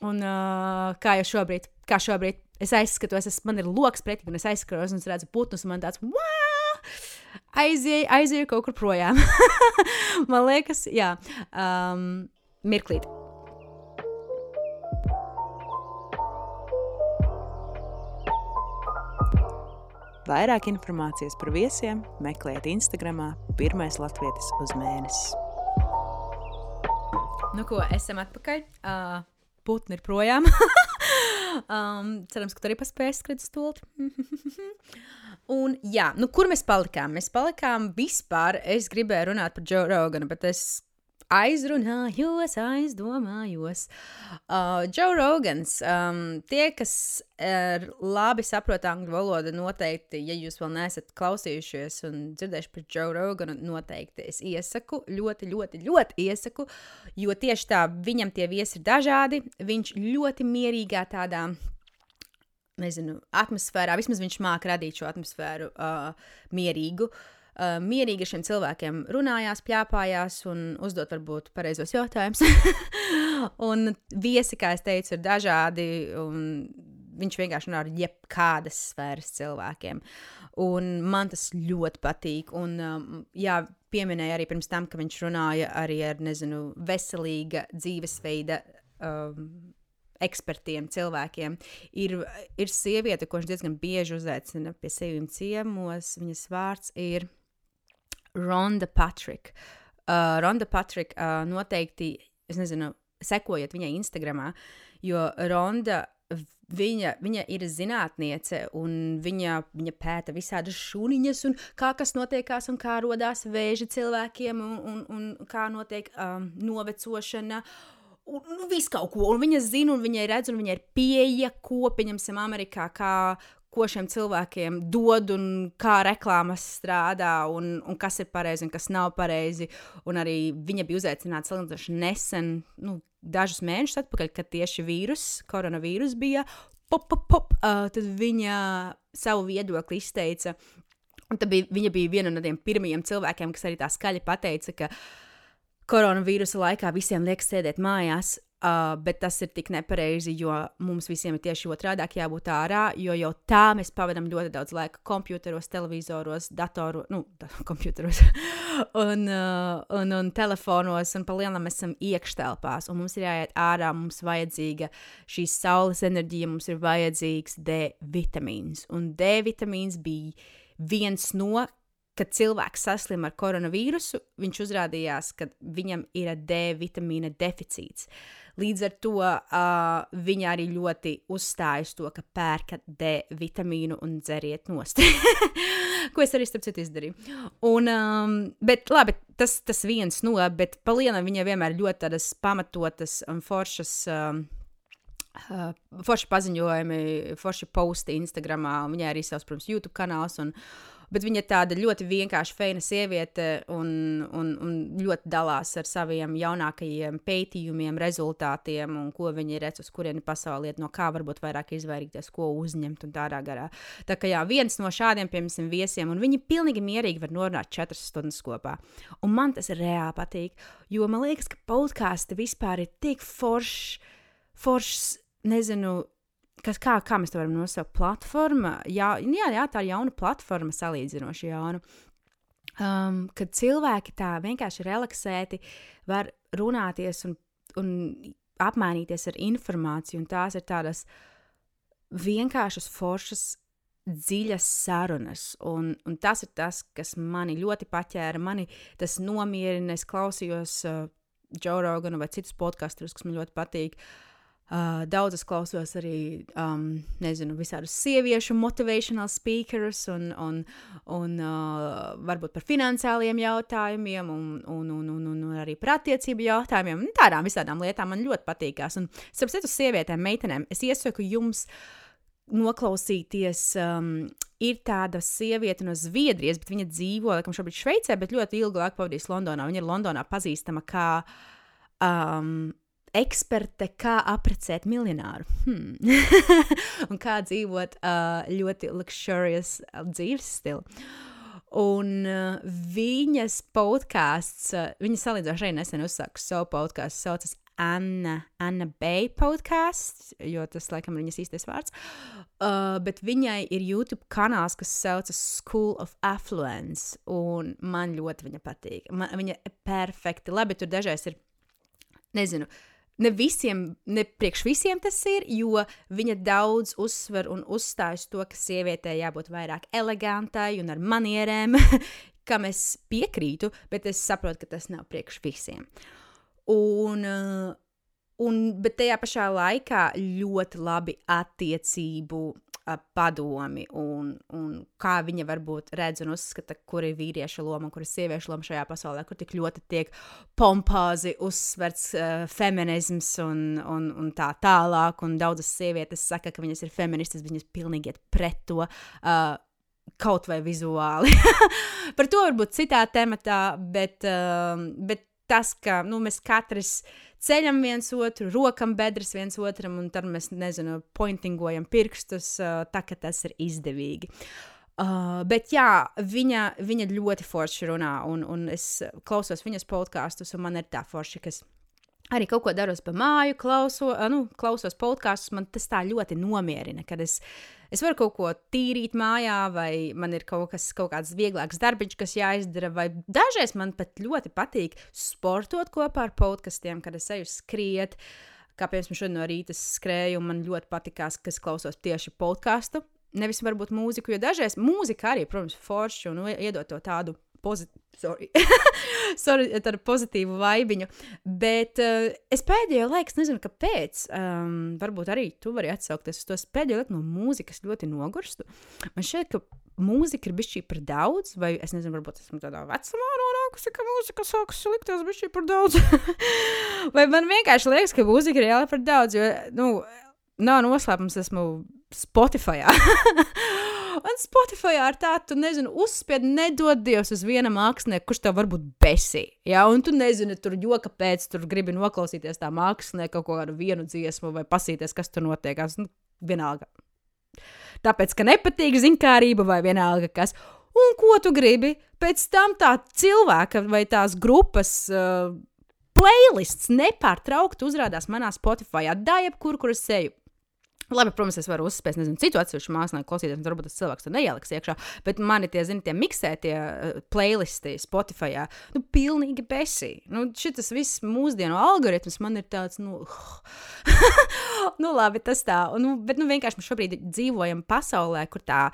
Un uh, kā jau šobrīd, kā šobrīd es aizskatos, es, man ir loks pretī, un es aizskatos, un es redzu putnus, un man tāds, wow! Aizieju, aizieju kaut kur projām. man liekas, jā, um, mirklīt. Vairāk informācijas par viesiem meklējiet Instagram, pirmais latvietis uz mēnesi. Nu, ko esam atpakaļ? Uh, putni ir projām. um, cerams, ka tu arī paspēsi skriet stulti. Un, jā, nu, kur mēs palikām? Mēs palikām vispār. Es gribēju runāt par Joe Roganu, bet es aizrunājos, aizdomājos. Uh, Joe Rogans, um, tie, kas uh, labi saprot angļu valodu, noteikti, ja jūs vēl neesat klausījušies un dzirdējuši par Joe Roganu, noteikti es iesaku, ļoti, ļoti, ļoti iesaku, jo tieši tā viņam tie viesi ir dažādi. Viņš ļoti mierīgā tādā nezinu, atmosfērā, vismaz viņš māca radīt šo atmosfēru uh, mierīgu. Uh, uh, mierīgi ar šiem cilvēkiem runājās, plāpājās un uzdot varbūt pareizos jautājumus. un viesi, kā es teicu, ir dažādi. Viņš vienkārši runā ar jebkādas sfēras cilvēkiem. Un man tas ļoti patīk. Un, um, jā, pieminēja arī pirms tam, ka viņš runāja arī ar, nezinu, veselīga dzīvesveida um, ekspertiem, cilvēkiem. Ir, ir sieviete, ko viņš diezgan bieži uzaicina pie sevis ciemos. Viņas vārds ir Ronda Patrika. Uh, Ronda Patrika uh, noteikti, es nezinu, sekojiet viņai Instagramā, jo Ronda. Viņa, viņa ir zinātniece, un viņa, viņa pēta visādas šūniņas, un kā kas notiekās, un kā radās vēži cilvēkiem, un, un, un kā notiek um, novecošana. Un, nu, visu kaut ko. Un viņa zina, un viņa redz, un viņa ir pieeja, ko pieņemsim Amerikā, kā, ko šiem cilvēkiem dod un kā reklāmas strādā un, un kas ir pareizi un kas nav pareizi. Un arī viņa bija uzaicināta salīdzinoši nesen, nu, dažus mēnešus atpakaļ, kad tieši vīrus, koronavīrus bija. Pop, pop, pop, uh, tad viņa savu viedokli izteica. Un bija, viņa bija viena no tiem pirmajiem cilvēkiem, kas arī tā skaļi pateica, ka koronavīrusa laikā visiem liekas sēdēt mājās. Uh, bet tas ir tik nepareizi, jo mums visiem ir tieši otrādi jābūt ārā, jo jau tā mēs pavadām ļoti daudz laika computeros, televizoros, datoros, nu, computeros un, uh, un, un telefonos, un palielinām esam iekštelpās, un mums ir jāiet ārā, mums vajadzīga šī saules enerģija, mums ir vajadzīgs D vitamīns, un D vitamīns bija viens no kad cilvēks saslim ar koronavīrusu, viņš uzrādījās, ka viņam ir D vitamīna deficīts. Līdz ar to uh, viņa arī ļoti uzstājas to, ka pērkat D vitamīnu un dzeriet nost. Ko es arī starp citu izdarīju. Un, um, bet labi, tas, tas viens no, bet palielinām viņa vienmēr ļoti tādas pamatotas un foršas. Um, Uh, forši paziņojumi, forši posti Instagram, viņai arī savs, protams, YouTube kanāls. Un, bet viņa ir tāda ļoti vienkārša, feina sieviete un, un, un ļoti dalās ar saviem jaunākajiem pētījumiem, rezultātiem un ko viņa redz, uz kurieni pasaulē iet, no kā varbūt vairāk izvairīties, ko uzņemt un tādā garā. Tā kā jā, viens no šādiem, piemēram, viesiem, un viņi pilnīgi mierīgi var norunāt četras stundas kopā. Un man tas reāli patīk, jo man liekas, ka podkāsti vispār ir tik foršs, foršs nezinu, kas, kā, kā mēs to varam nosaukt, platforma. Jā, jā, jā, tā ir jauna platforma, salīdzinoši jauna. Um, kad cilvēki tā vienkārši relaksēti var runāties un, un apmainīties ar informāciju, un tās ir tādas vienkāršas, foršas, dziļas sarunas. Un, un tas ir tas, kas mani ļoti paķēra. Mani tas nomierina. Es klausījos uh, Joe Roganu vai citus podkastus, kas man ļoti patīk. Uh, Uh, daudz es klausos arī, um, nezinu, visādus sieviešu motivational speakers un, un, un uh, varbūt par finansiāliem jautājumiem un, un, un, un, un arī par attiecību jautājumiem. Tādām visādām lietām man ļoti patīkās. Un, starp citu, sievietēm, meitenēm, es iesaku jums noklausīties. Um, ir tāda sieviete no Zviedrijas, bet viņa dzīvo, laikam, šobrīd Šveicē, bet ļoti ilgu laiku pavadījusi Londonā. Viņa ir Londonā pazīstama kā um, eksperte, kā apprecēt miljonāru hmm. un kā dzīvot uh, ļoti luxurious dzīves stilu. Un uh, viņas podkāsts, uh, viņa salīdzinoši arī nesen uzsāka savu podkāstu, saucas Anna, Anna Bay podkāsts, jo tas laikam ir viņas īstais vārds. Uh, bet viņai ir YouTube kanāls, kas saucas School of Affluence, un man ļoti viņa patīk. Man, viņa ir perfekti. Labi, tur dažreiz ir, nezinu, uh, ne visiem, ne priekš visiem tas ir, jo viņa daudz uzsver un uzstājas to, ka sievietē jābūt vairāk elegantai un ar manierēm, kam es piekrītu, bet es saprotu, ka tas nav priekš visiem. Un, uh, un, bet tajā pašā laikā ļoti labi attiecību padomi un, un kā viņa varbūt redz un uzskata, kur ir vīrieša loma un kur ir sieviešu loma šajā pasaulē, kur tik ļoti tiek pompāzi uzsverts uh, feminisms un, un, un tā tālāk. Un daudzas sievietes saka, ka viņas ir feministas, viņas pilnīgi iet pret to. Uh, Kaut vai vizuāli. Par to varbūt citā tematā, bet, uh, bet tas, ka nu, mēs katrs ceļam viens otru, rokam bedres viens otram, un tad mēs, nezinu, pointingojam pirkstus, tā ka tas ir izdevīgi. Uh, bet jā, viņa, viņa ļoti forši runā, un, un es klausos viņas podkāstus, un man ir tā forši, kas arī kaut ko daros pa māju, klauso, nu, klausos podkāstus. Man tas tā ļoti nomierina, kad es Es varu kaut ko tīrīt mājā, vai man ir kaut, kas, kaut kāds vieglāks darbiņš, kas jāizdara, vai dažreiz man pat ļoti patīk sportot kopā ar podkastiem, kad es eju skriet. Kā piemēram, šodien no rīta skrēju, un man ļoti patīkās, ka es klausos tieši podkāstu. Nevis varbūt mūziku, jo dažreiz mūzika arī, protams, forši un iedod to tādu pozitīvu. Sorry. Sorry, tādu pozitīvu vaibiņu. Bet uh, es pēdējo laiku, nezinu, kāpēc. Um, varbūt arī tu vari atsaukties uz to. Es pēdējo laiku no mūzikas ļoti nogurstu. Man šķiet, ka mūzika ir bijusi par daudz, vai es nezinu, varbūt esmu tādā vecumā nonākusi, ka mūzika sākas likties bijusi par daudz. vai man vienkārši liekas, ka mūzika ir reāli par daudz, jo, nu, nav noslēpums, esmu Spotify. Un Spotify ar tādu, nezinu, uzspied, nedod Dievs uz viena mākslinieka, kurš tev varbūt besī. Ja? Un tu nezini, tur joka pēc, tur gribi noklausīties tā mākslinieka kaut kādu vienu dziesmu vai pasīties, kas tur notiekās. Nu, vienalga. Tāpēc, ka nepatīk zinkārība vai vienalga kas. Un ko tu gribi? Pēc tam tā cilvēka vai tās grupas. Uh, Playlists nepārtraukti uzrādās manā Spotify, da jebkur, kur es eju. Labi, protams, es varu uzspēst, nezinu, citu atsevišķu mākslinieku klausīties, varbūt tas cilvēks to neieliks iekšā, bet mani tie, zini, tie miksētie uh, playlisti Spotify, nu, pilnīgi besī. Nu, šis viss mūsdienu algoritms man ir tāds, nu, nu labi, tas tā, nu, bet, nu, vienkārši mēs šobrīd dzīvojam pasaulē, kur tā,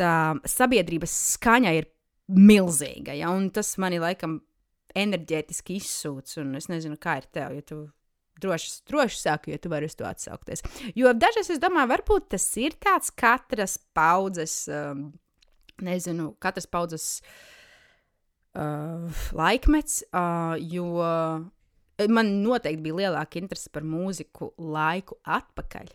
tā sabiedrības skaņa ir milzīga, ja, un tas mani laikam enerģētiski izsūc, un es nezinu, kā ir tev, ja tu droši, droši saku, jo tu vari uz to atsaukties. Jo dažreiz es domāju, varbūt tas ir tāds katras paudzes, um, nezinu, katras paudzes uh, laikmets, uh, jo man noteikti bija lielāka interese par mūziku laiku atpakaļ.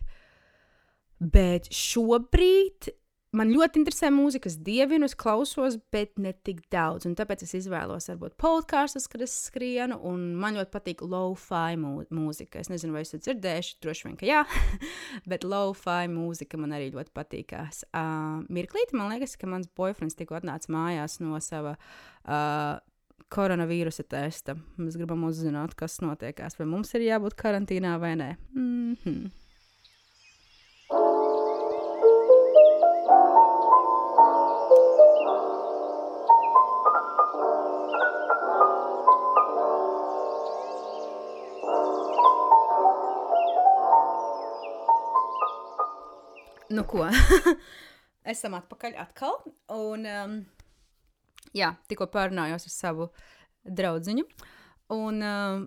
Bet šobrīd man ļoti interesē mūzika, es dievinu, es klausos, bet ne tik daudz. Un tāpēc es izvēlos, varbūt, podkāstus, kad es skrienu, un man ļoti patīk low-fi mū mūzika. Es nezinu, vai esat dzirdējuši, droši vien, ka jā, bet low-fi mūzika man arī ļoti patīkās. Uh, mirklīti, man liekas, ka mans boyfriends tikko atnāca mājās no sava. Uh, Koronavīrusa testa. Mēs gribam uzzināt, kas notiekās. Vai mums ir jābūt karantīnā vai nē. Mm -hmm. Nu, ko? Esam atpakaļ atkal. Un, um, jā, tikko pārunājos ar savu draugu. Un, um,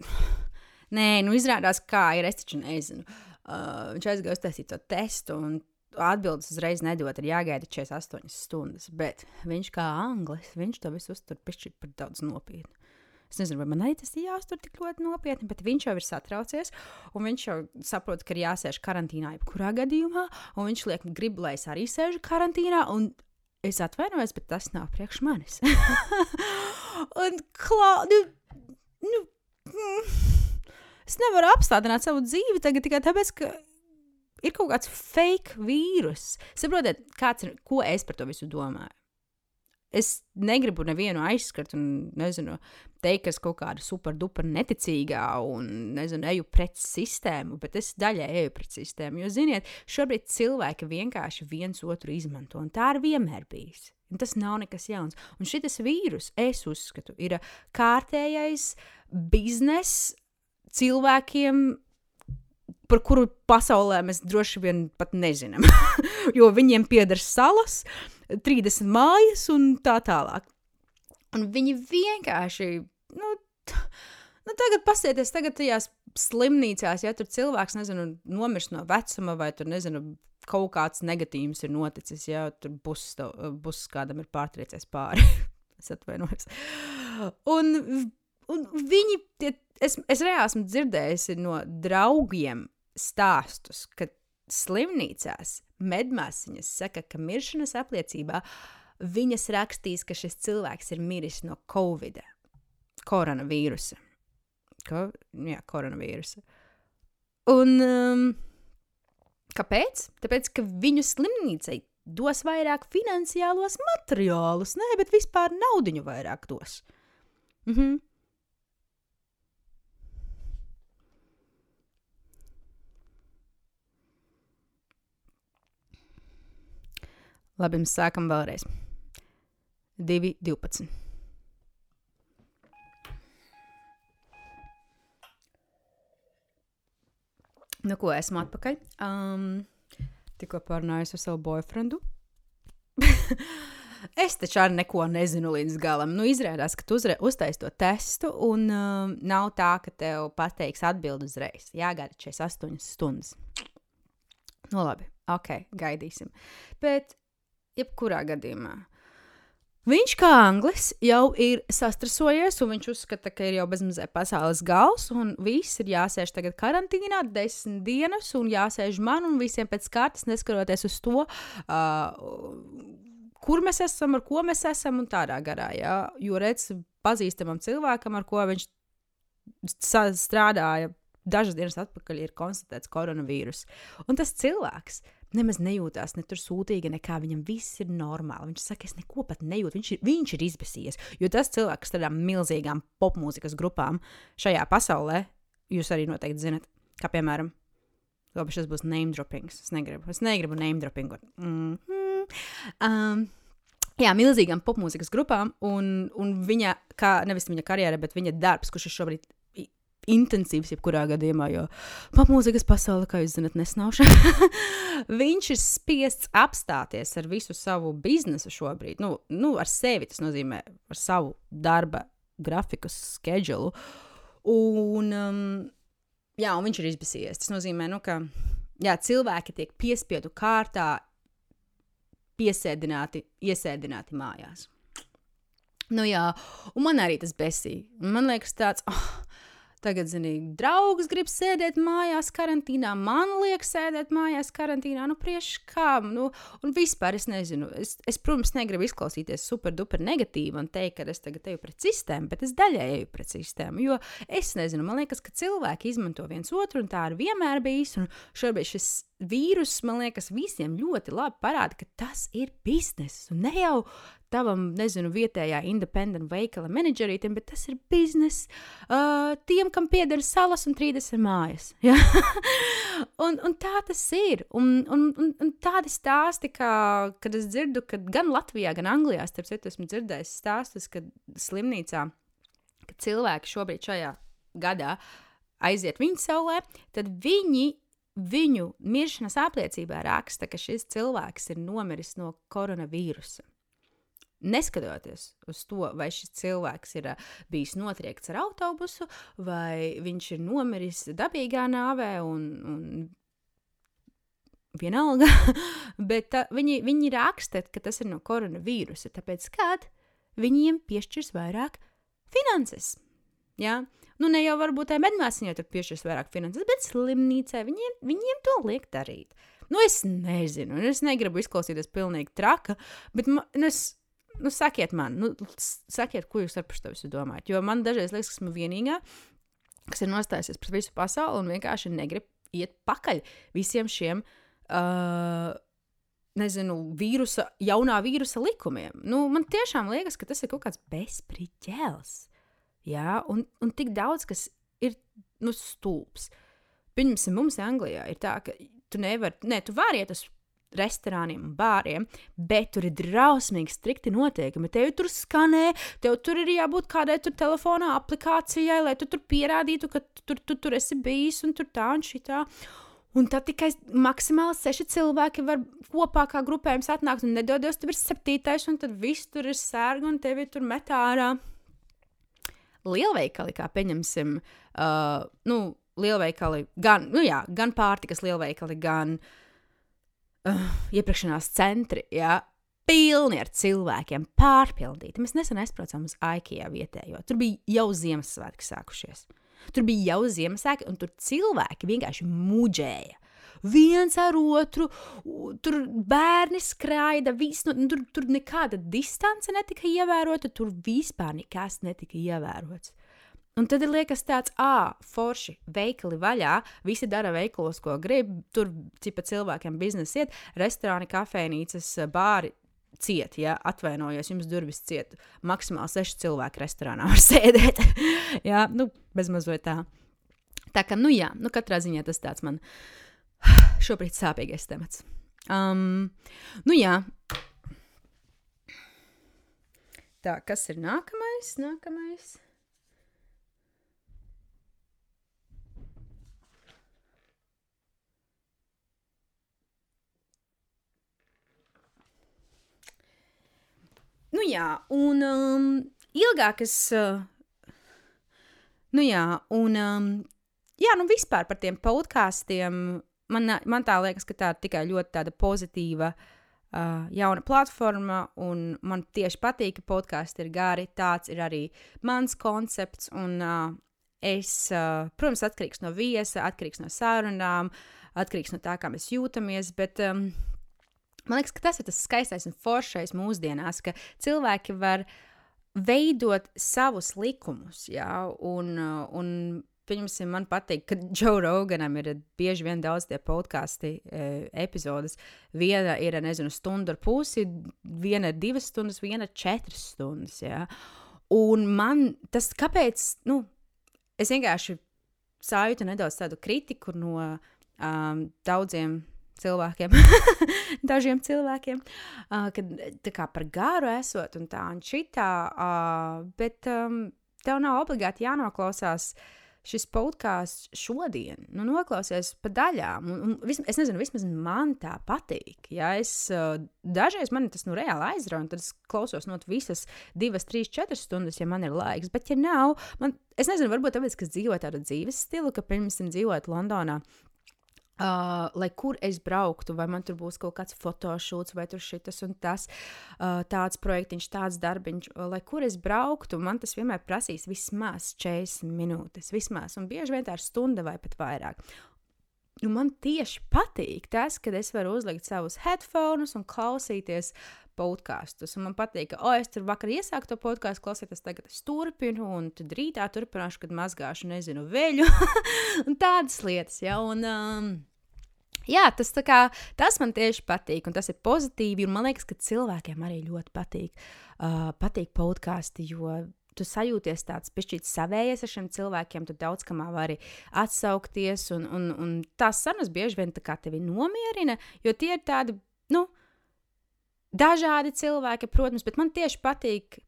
nē, nu izrādās, kā ir. Es taču nezinu. Uh, viņš aizgāja uztaisīt to testu, un atbildes uzreiz nedod. Ir jāgaida 48 stundas. Bet viņš kā anglis, viņš to visu uztur pišķirt par daudz nopietnu. Es nezinu, vai man arī tas ir jāuztver tik ļoti nopietni, bet viņš jau ir satraucies. Viņš jau saprot, ka ir jāsēž karantīnā jebkurā gadījumā. Viņš liek, grib, lai es arī sēžu karantīnā. Es atvainojos, bet tas nav priekš manis. un klā, nu, nu, mm, es nevaru apstādināt savu dzīvi tagad tikai tāpēc, ka ir kaut kāds fake vīrus. Saprotiet, kāds ir, ko es par to visu domāju? Es negribu nevienu aizskart un, nezinu, teikt, ka es kaut kāda superduper neticīgā un, nezinu, eju pret sistēmu, bet es daļai eju pret sistēmu. Jo, ziniet, šobrīd cilvēki vienkārši viens otru izmanto, un tā ir vienmēr bijis. Un tas nav nekas jauns. Un šis vīrus, es uzskatu, ir kārtējais bizness cilvēkiem, par kuru pasaulē mēs droši vien pat nezinām. jo viņiem pieder salas, 30 mājas un tā tālāk. Un viņi vienkārši, nu, nu tagad pasieties, tagad tajās slimnīcās, ja tur cilvēks, nezinu, nomirst no vecuma vai tur, nezinu, kaut kāds negatīvs ir noticis, ja tur bus, bus kādam ir pārtriecies pāri. es atvainojos. Un, un viņi, tie, es, es reāli esmu dzirdējusi no draugiem stāstus, ka slimnīcās medmāsiņas saka, ka miršanas apliecībā viņas rakstīs, ka šis cilvēks ir miris no covid, koronavīrusa. Ko? Jā, koronavīrusa. Un um, kāpēc? Tāpēc, ka viņu slimnīcai dos vairāk finansiālos materiālus, nē, bet vispār naudiņu vairāk dos. Mhm. Labi, mēs sākam vēlreiz. 2, 12. Nu, ko esmu atpakaļ. Um, tikko parunājos ar savu boyfriendu. es taču arī neko nezinu līdz galam. Nu, izrādās, ka tu uztaisīji to testu, un um, nav tā, ka tev pateiks atbildi uzreiz. Jāgaida 48 stundas. Nu, labi, ok, gaidīsim. Bet jebkurā gadījumā. Viņš kā anglis jau ir sastrasojies, un viņš uzskata, ka ir jau bezmazliet pasaules gals, un viss ir jāsēž tagad karantīnā, desmit dienas, un jāsēž man un visiem pēc kārtas, neskaroties uz to, uh, kur mēs esam, ar ko mēs esam, un tādā garā. Ja? Jo redz, pazīstamam cilvēkam, ar ko viņš strādāja dažas dienas atpakaļ, ir konstatēts koronavīrus. Un tas cilvēks nemaz nejūtās ne tur sūtīgi, nekā viņam viss ir normāli. Viņš saka, es neko pat nejūtu, viņš ir, viņš ir izbēsies. Jo tas cilvēks, kas strādā milzīgām popmūzikas grupām šajā pasaulē, jūs arī noteikti zinat, kā piemēram, labi, šis būs name droppings. Es negribu, es negribu name droppingu. Mm -hmm. um, Jā, milzīgām popmūzikas grupām, un, un viņa, kā nevis viņa karjera, bet viņa darbs, kurš ir šobrīd intensīvs, jebkurā gadījumā, jo popmūzikas pasaule, kā jūs zinat, nesnauša. viņš ir spiests apstāties ar visu savu biznesu šobrīd, nu, nu ar sevi, tas nozīmē ar savu darba grafiku, schedulu. Un, um, jā, un viņš ir izbēsies. Tas nozīmē, nu, ka jā, cilvēki tiek piespiedu kārtā piesēdināti, iesēdināti mājās. Nu jā, un man arī tas besīja. Man liekas, tāds, oh, Tagad, zinīgi, draugs grib sēdēt mājās, karantīnā. Man liekas, sēdēt mājās, karantīnā. Nu, priekš kā, nu, un vispār es nezinu. Es, es protams, negribu izklausīties super duper negatīvi un teikt, ka es tagad eju pret sistēmu, bet es daļai eju pret sistēmu. Jo es nezinu, man liekas, ka cilvēki izmanto viens otru, un tā ir vienmēr bijis. Un šobrīd šis vīrus, man liekas, visiem ļoti labi parāda, ka tas ir bizness. Un ne jau tavam, nezinu, vietējā independent veikala menedžerītam, bet tas ir bizness uh, tiem, kam pieder salas un 30 mājas. Ja? un, un tā tas ir. Un, un, un, un tādi stāsti, kā, kad es dzirdu, ka gan Latvijā, gan Anglijā, starp citu, esmu dzirdējis stāstus, ka slimnīcā, ka cilvēki šobrīd šajā gadā aiziet viņu saulē, tad viņi viņu miršanas apliecībā raksta, ka šis cilvēks ir nomiris no koronavīrusa neskatoties uz to, vai šis cilvēks ir uh, bijis notriekts ar autobusu, vai viņš ir nomiris dabīgā nāvē, un, un vienalga, bet uh, viņi, viņi raksta, ka tas ir no koronavīrusa, tāpēc kad viņiem piešķirs vairāk finanses. Ja? Nu, ne jau varbūt tai medmāsiņai tur piešķirs vairāk finanses, bet slimnīcai viņiem, viņiem to liek darīt. Nu, es nezinu, un es negribu izklausīties pilnīgi traka, bet man, nu, es nu, sakiet man, nu, sakiet, ko jūs to visu domājat. Jo man dažreiz liekas, ka esmu vienīgā, kas ir nostājusies pret visu pasauli un vienkārši negrib iet pakaļ visiem šiem. Uh, Nezinu, vīrusa, jaunā vīrusa likumiem. Nu, man tiešām liekas, ka tas ir kaut kāds bezspriķēls. Jā, un, un tik daudz, kas ir nu, stulbs. Pieņemsim, mums Anglijā ir tā, ka tu nevari, ne, tu vari iet uz restorāniem un bāriem, bet tur ir drausmīgi strikti noteikumi. Tev tur skanē, tev tur ir jābūt kādai tur telefonā aplikācijai, lai tu tur pierādītu, ka tu tur, tu tur esi bijis un tur tā un šitā. Un tad tikai maksimāli seši cilvēki var kopā kā grupējums atnākt, un nedodies, tur ir septītais, un tad viss tur ir sērga, un tevi tur met ārā. Lielveikali, kā pieņemsim, uh, nu, lielveikali, gan, nu jā, gan pārtikas lielveikali, gan uh, uh, iepirkšanās centri, jā, pilni ar cilvēkiem, pārpildīti. Mēs nesen aizbraucām uz IKEA vietējo. Tur bija jau Ziemassvētki sākušies. Tur bija jau Ziemassvētki, un tur cilvēki vienkārši muģēja. Viens ar otru, tur bērni skraida, vis, nu, tur, tur nekāda distance netika ievērota, tur vispār nekas netika ievērots. Un tad ir liekas tāds, ah, forši, veikali vaļā, visi dara veikalos, ko grib, tur cipa cilvēkiem biznesa iet, restorāni, kafejnīcas, bāri ciet, ja atvainojos, jums durvis ciet. Maksimāli seši cilvēki restorānā var sēdēt. jā, nu, bezmazliet tā. Tā kā, nu jā, nu katrā ziņā tas tāds man šobrīd sāpīgais temats. Um, nu jā. Tā, kas ir nākamais? Nākamais. Nu jā, un um, ilgāk es. Uh, nu jā, un. Um, jā, nu vispār par tiem podkāstiem. Man, man tā liekas, ka tā ir tikai ļoti tāda pozitīva. Uh, jauna platforma, un man tieši patīk, ka podkāsts ir gari. Tāds ir arī mans koncepts. Un, uh, es, uh, protams, atkarīgs no viesa, atkarīgs no sarunām, atkarīgs no tā, kā mēs jūtamies. Bet um, Man liekas, ka tas ir tas skaistais un foršais mūsdienās, ka cilvēki var veidot savus likumus, jā, un, un pieņemsim, man patīk, ka Joe Roganam ir bieži vien daudz tie podkāstu e, epizodes. Viena ir, nezinu, stunda ar pusi, viena ir divas stundas, viena ir četras stundas. Jā. Un man tas, kāpēc, nu, es vienkārši sajūtu nedaudz tādu kritiku no um, daudziem cilvēkiem, dažiem cilvēkiem, uh, kad tā kā par garu esot un tā un šitā, uh, bet um, tev nav obligāti jānoklausās šis podkāsts šodien, nu, noklausies pa daļām. Un, un, vism, es nezinu, vismaz man tā patīk. Ja es, uh, dažreiz man tas nu, reāli aizrauja, un tad es klausos no visas divas, trīs, četras stundas, ja man ir laiks. Bet, ja nav, man, es nezinu, varbūt tāpēc, ka es dzīvoju tādu dzīves stilu, ka, piemēram, dzīvojot Londonā, Uh, lai kur es brauktu, vai man tur būs kaut kāds fotošūts, vai tur šis un tas, uh, tāds projektiņš, tāds darbiņš, uh, lai kur es brauktu, man tas vienmēr prasīs vismaz 40 minūtes, vismaz, un bieži vien tā ir stunda vai pat vairāk. Un man tieši patīk tas, kad es varu uzlikt savus headphones un klausīties podkāstus. Man patīk, ka, oh, es tur vakar iesāku to podkāstu, klausīties, tagad es turpinu, un tad rītā turpināšu, kad mazgāšu, nezinu, veļu un tādas lietas. Ja? Un, um, Jā, tas, kā, tas man tieši patīk, un tas ir pozitīvi. Man liekas, ka cilvēkiem arī ļoti patīk, uh, patīk podkāsti, jo tu sajūties tāds pišķīts savējies ar šiem cilvēkiem, tu daudz kamā vari atsaukties, un, un, un tās sarunas bieži vien tā kā tevi nomierina, jo tie ir tādi, nu, dažādi cilvēki, protams, bet man tieši patīk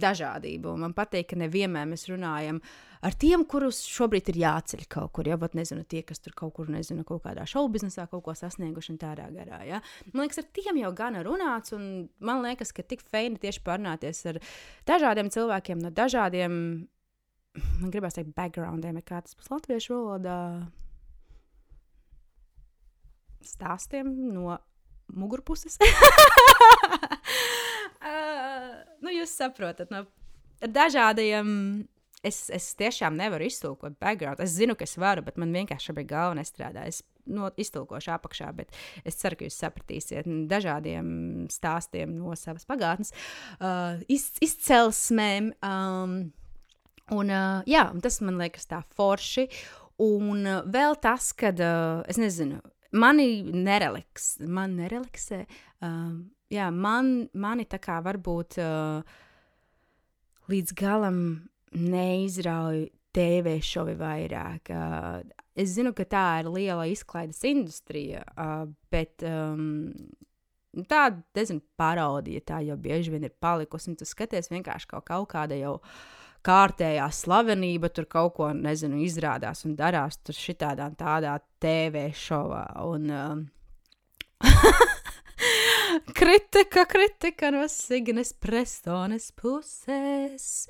dažādība. Man patīk, ka nevienmēr mēs runājam ar tiem, kurus šobrīd ir jāceļ kaut kur. Ja pat nezinu, tie, kas tur kaut kur, nezinu, kaut kādā šovu biznesā kaut ko sasnieguši un tādā garā. Ja? Man liekas, ar tiem jau gan runāts, un man liekas, ka tik feini tieši parunāties ar dažādiem cilvēkiem no dažādiem, man gribās teikt, backgroundiem, kā tas būs latviešu valodā. Stāstiem no mugurpuses. nu, jūs saprotat, no dažādiem. Es, es tiešām nevaru iztulkot background. Es zinu, ka es varu, bet man vienkārši šobrīd galva nestrādā. Es no, iztulkošu apakšā, bet es ceru, ka jūs sapratīsiet dažādiem stāstiem no savas pagātnes, uh, iz, izcelsmēm. Um, un, uh, jā, tas man liekas tā forši. Un uh, vēl tas, ka, uh, es nezinu, mani nereliks, man nereliksē. Uh, jā, man, mani tā kā varbūt uh, līdz galam neizrauj TV šovi vairāk. Uh, es zinu, ka tā ir liela izklaides industrija, uh, bet um, tā, nezinu, parodija tā jau bieži vien ir palikusi. Un tu skaties vienkārši kaut, kaut kāda jau kārtējā slavenība tur kaut ko, nezinu, izrādās un darās tur šitādā un tādā TV šovā. Un, um, kritika, kritika no Signes Prestones puses.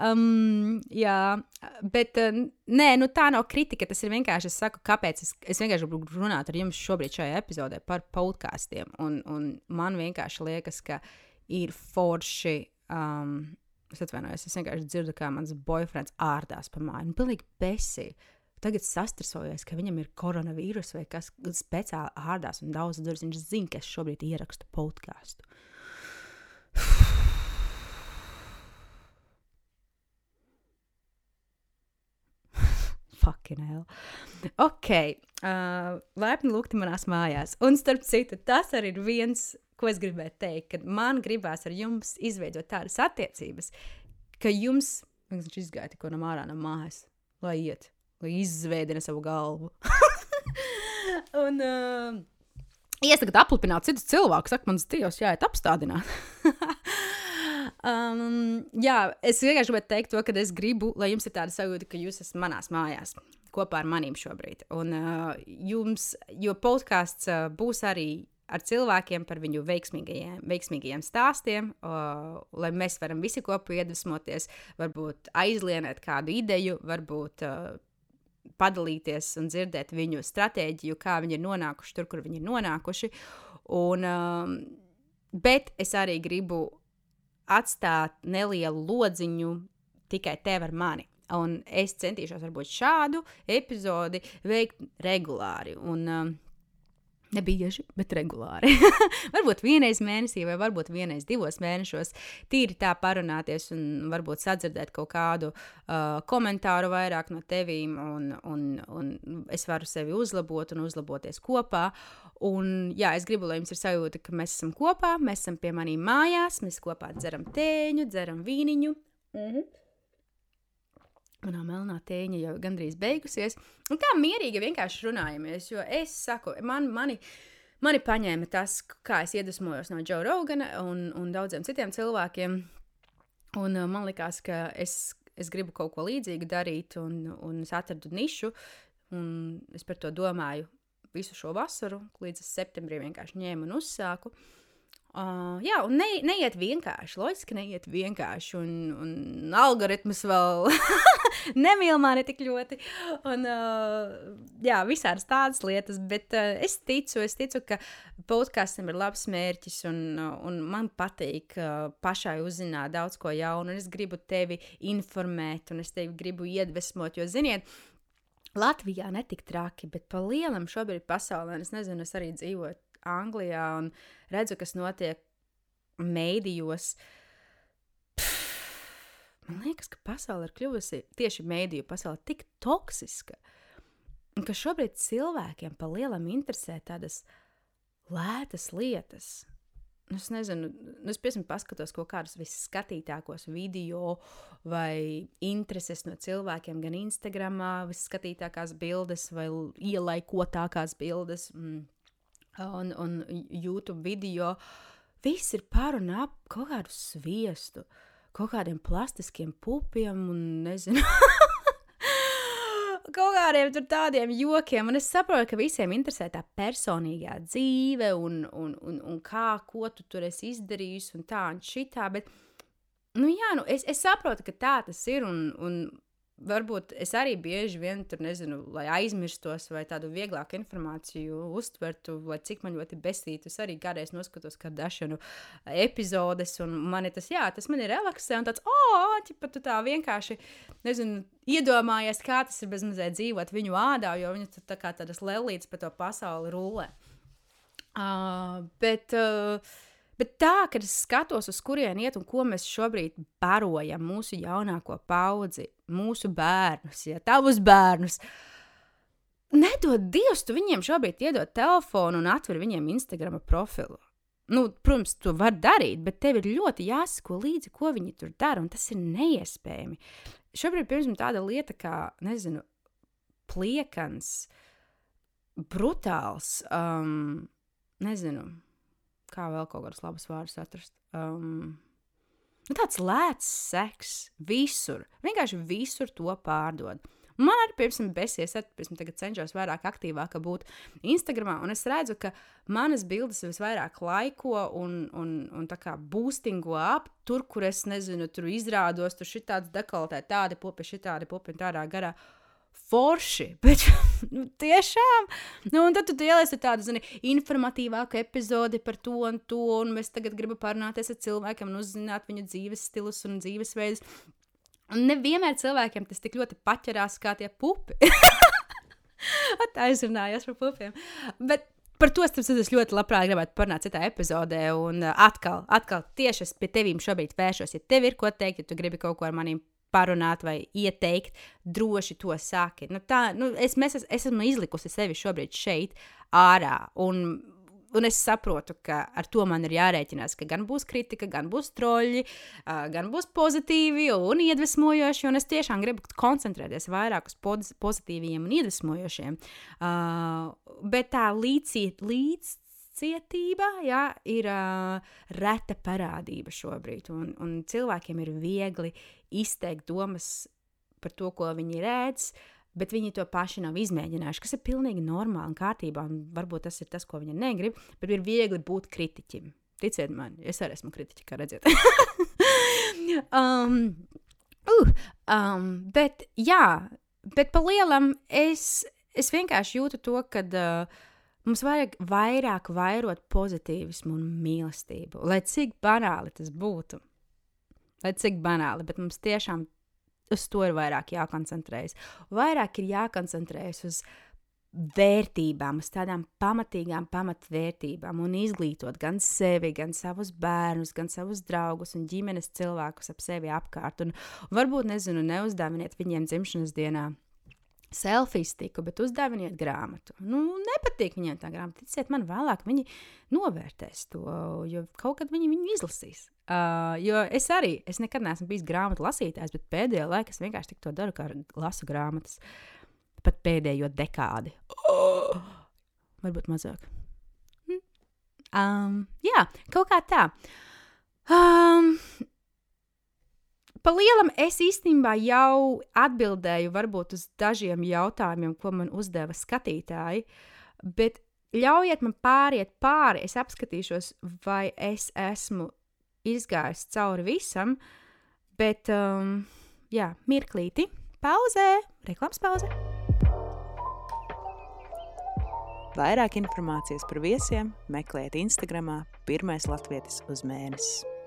Um, jā, bet uh, nē, nu tā nav kritika. Tas ir vienkārši, es saku, kāpēc es, es vienkārši gribu runāt ar jums šobrīd šajā epizodē par podkāstiem. Un, un man vienkārši liekas, ka ir forši. Um, es atvainojos, es vienkārši dzirdu, kā mans boyfriends ārdās pa māju. Pilnīgi besī tagad sastresojies, ka viņam ir koronavīrus vai kas speciāli ārdās un daudz durvis. Viņš zina, ka es šobrīd ierakstu podkāstu. Fucking hell. Ok, uh, laipni lūgti manās mājās. Un starp citu, tas arī ir viens, ko es gribēju teikt, kad man gribās ar jums izveidot tādas attiecības, ka jums, viņš izgāja tikko no ārā no mājas, lai iet lai izveidina savu galvu. un, uh, Es tagad aplipināju citus cilvēkus, saka, mans dievs, jāiet apstādināt. um, jā, es vienkārši gribēju teikt to, ka es gribu, lai jums ir tāda sajūta, ka jūs esat manās mājās kopā ar maniem šobrīd. Un uh, jums, jo podkāsts uh, būs arī ar cilvēkiem par viņu veiksmīgajiem, veiksmīgajiem stāstiem, uh, lai mēs varam visi kopā iedvesmoties, varbūt aizlienēt kādu ideju, varbūt uh, padalīties un dzirdēt viņu stratēģiju, kā viņi ir nonākuši tur, kur viņi ir nonākuši. Un, um, bet es arī gribu atstāt nelielu lodziņu tikai tev ar mani. Un es centīšos varbūt šādu epizodi veikt regulāri. Un, um, Nebieži, bet regulāri. varbūt vienreiz mēnesī, vai varbūt vienreiz divos mēnešos, tīri tā parunāties un varbūt sadzirdēt kaut kādu uh, komentāru vairāk no tevīm, un, un, un es varu sevi uzlabot un uzlaboties kopā. Un, jā, es gribu, lai jums ir sajūta, ka mēs esam kopā, mēs esam pie maniem mājās, mēs kopā dzeram tēņu, dzeram vīniņu. Mm -hmm. Manā melnā tēņa jau gandrīz beigusies. Un tā mierīgi vienkārši runājamies. Jo es saku, man, mani, mani paņēma tas, kā es iedvesmojos no Džona Rogana un, un daudziem citiem cilvēkiem. Un uh, man likās, ka es, es gribu kaut ko līdzīgu darīt, un, un es atradu nišu. Un es par to domāju visu šo vasaru, līdz septembrim vienkārši ņēmu un uzsāku. Uh, jā, un ne, neiet vienkārši. Loģiski, neiet vienkārši. Un, un algoritmus vēl nemīl mani tik ļoti. Un, uh, jā, visādas tādas lietas. Bet uh, es ticu, es ticu, ka podkāstam ir labs mērķis. Un, uh, un man patīk uh, pašai uzzināt daudz ko jaunu. Un es gribu tevi informēt, un es tevi gribu iedvesmot. Jo, ziniet, Latvijā netik traki, bet pa lielam šobrīd pasaulē, es nezinu, es arī dzīvoju Anglijā un redzu, kas notiek mēdījos. Man liekas, ka pasaule ir kļuvusi tieši mēdīju pasaule tik toksiska, ka šobrīd cilvēkiem pa lielam interesē tādas lētas lietas. Nu, es nezinu, nu, es piemēram paskatos kaut kādus visskatītākos video vai intereses no cilvēkiem, gan Instagram, visskatītākās bildes vai ielaikotākās bildes. Mm un, un YouTube video. Viss ir par un ap kaut kādu sviestu, kaut kādiem plastiskiem pupiem un nezinu. kaut kādiem tādiem jokiem, un es saprotu, ka visiem interesē tā personīgā dzīve, un, un, un, un kā, ko tu tur esi izdarījis, un tā, un šitā. Bet, nu, jā, nu, es, es saprotu, ka tā tas ir, un, un varbūt es arī bieži vien tur nezinu, lai aizmirstos vai tādu vieglāku informāciju uztvertu, vai cik man ļoti besītu. Es arī kādreiz noskatos dažu epizodes, un man ir tas, jā, tas man ir relaksē, un tāds, oh, ķipa, tu tā vienkārši, nezinu, iedomājies, kā tas ir bezmazliet dzīvot viņu ādā, jo tur tā kā tādas lelītes pa to pasauli rulē. Uh, bet, uh, Bet tā, kad es skatos, uz kurien iet un ko mēs šobrīd barojam, mūsu jaunāko paudzi, mūsu bērnus, ja tavus bērnus, nedod Dievs, tu viņiem šobrīd iedod telefonu un atver viņiem Instagram profilu. Nu, protams, to var darīt, bet tev ir ļoti jāsako līdzi, ko viņi tur dara, un tas ir neiespējami. Šobrīd, piemēram, tāda lieta kā, nezinu, pliekans, brutāls, um, nezinu, kā vēl kaut kādus labus vārdus atrast. Um, nu, tāds lēts seks visur. Vienkārši visur to pārdod. Man arī, piemēram, besies, es tagad cenšos vairāk aktīvāk būt Instagram, un es redzu, ka manas bildes visvairāk laiko un, un, un tā kā boostingo ap tur, kur es nezinu, tur izrādos, tur šī tāds dekoltē, tādi pupi, šī tādi pupi, tādā garā. Uh, forši. Bet nu, tiešām, nu, un tad tu ieliesi tādu zini, informatīvāku epizodi par to un to, un mēs tagad gribam parunāties ar cilvēkiem un uzzināt viņu dzīves stilus un dzīvesveidus. Un nevienmēr cilvēkiem tas tik ļoti paķerās kā tie pupi. Tā aizrunājos par pupiem. Bet par to es, es ļoti labprāt gribētu parunāt citā epizodē. Un uh, atkal, atkal tieši es pie tevis šobrīd vēršos. Ja tev ir ko teikt, ja tu gribi kaut ko ar maniem parunāt vai ieteikt, droši to saki. Nu, tā, nu, es, es, es esmu izlikusi sevi šobrīd šeit, ārā. Un, un es saprotu, ka ar to man ir jārēķinās, ka gan būs kritika, gan būs troļļi, gan būs pozitīvi un iedvesmojoši. Un es tiešām gribu koncentrēties vairāk uz pozitīviem un iedvesmojošiem. Uh, bet tā līdzi, līdz cietība jā, ir uh, reta parādība šobrīd. Un, un cilvēkiem ir viegli izteikt domas par to, ko viņi redz. Bet viņi to paši nav izmēģinājuši, kas ir pilnīgi normāli un kārtībā. Un varbūt tas ir tas, ko viņi negrib, bet ir viegli būt kritiķim. Ticiet man, es arī esmu kritiķis, kā redzat. um, uh, um, bet, jā, bet pa lielam es, es vienkārši jūtu to, ka uh, Mums vajag vairāk vairot pozitīvismu un mīlestību, lai cik banāli tas būtu. Lai cik banāli, bet mums tiešām uz to ir vairāk jākoncentrējas. Vairāk ir jākoncentrējas uz vērtībām, uz tādām pamatīgām pamatvērtībām un izglītot gan sevi, gan savus bērnus, gan savus draugus un ģimenes cilvēkus ap sevi apkārt. Un varbūt, nezinu, neuzdāviniet viņiem dzimšanas dienā selfistiku, bet uzdāviniet grāmatu. Nu, nepatīk viņiem tā grāmata. Ticiet man, vēlāk viņi novērtēs to, jo kaut kad viņi viņu izlasīs. Uh, jo es arī, es nekad neesmu bijis grāmatu lasītājs, bet pēdējā laikā es vienkārši to daru, kā lasu grāmatas. Pat pēdējo dekādi. Oh! Varbūt mazāk. Hm. Um, jā, kaut kā tā. Um, Pa lielam es īstenībā jau atbildēju varbūt uz dažiem jautājumiem, ko man uzdeva skatītāji, bet ļaujiet man pāriet pāri, es apskatīšos, vai es esmu izgājis cauri visam, bet, um, jā, mirklīti, pauzē, reklāmas pauzē. Vairāk informācijas par viesiem meklējiet Instagram, pirmais latvietis uz mēnesi.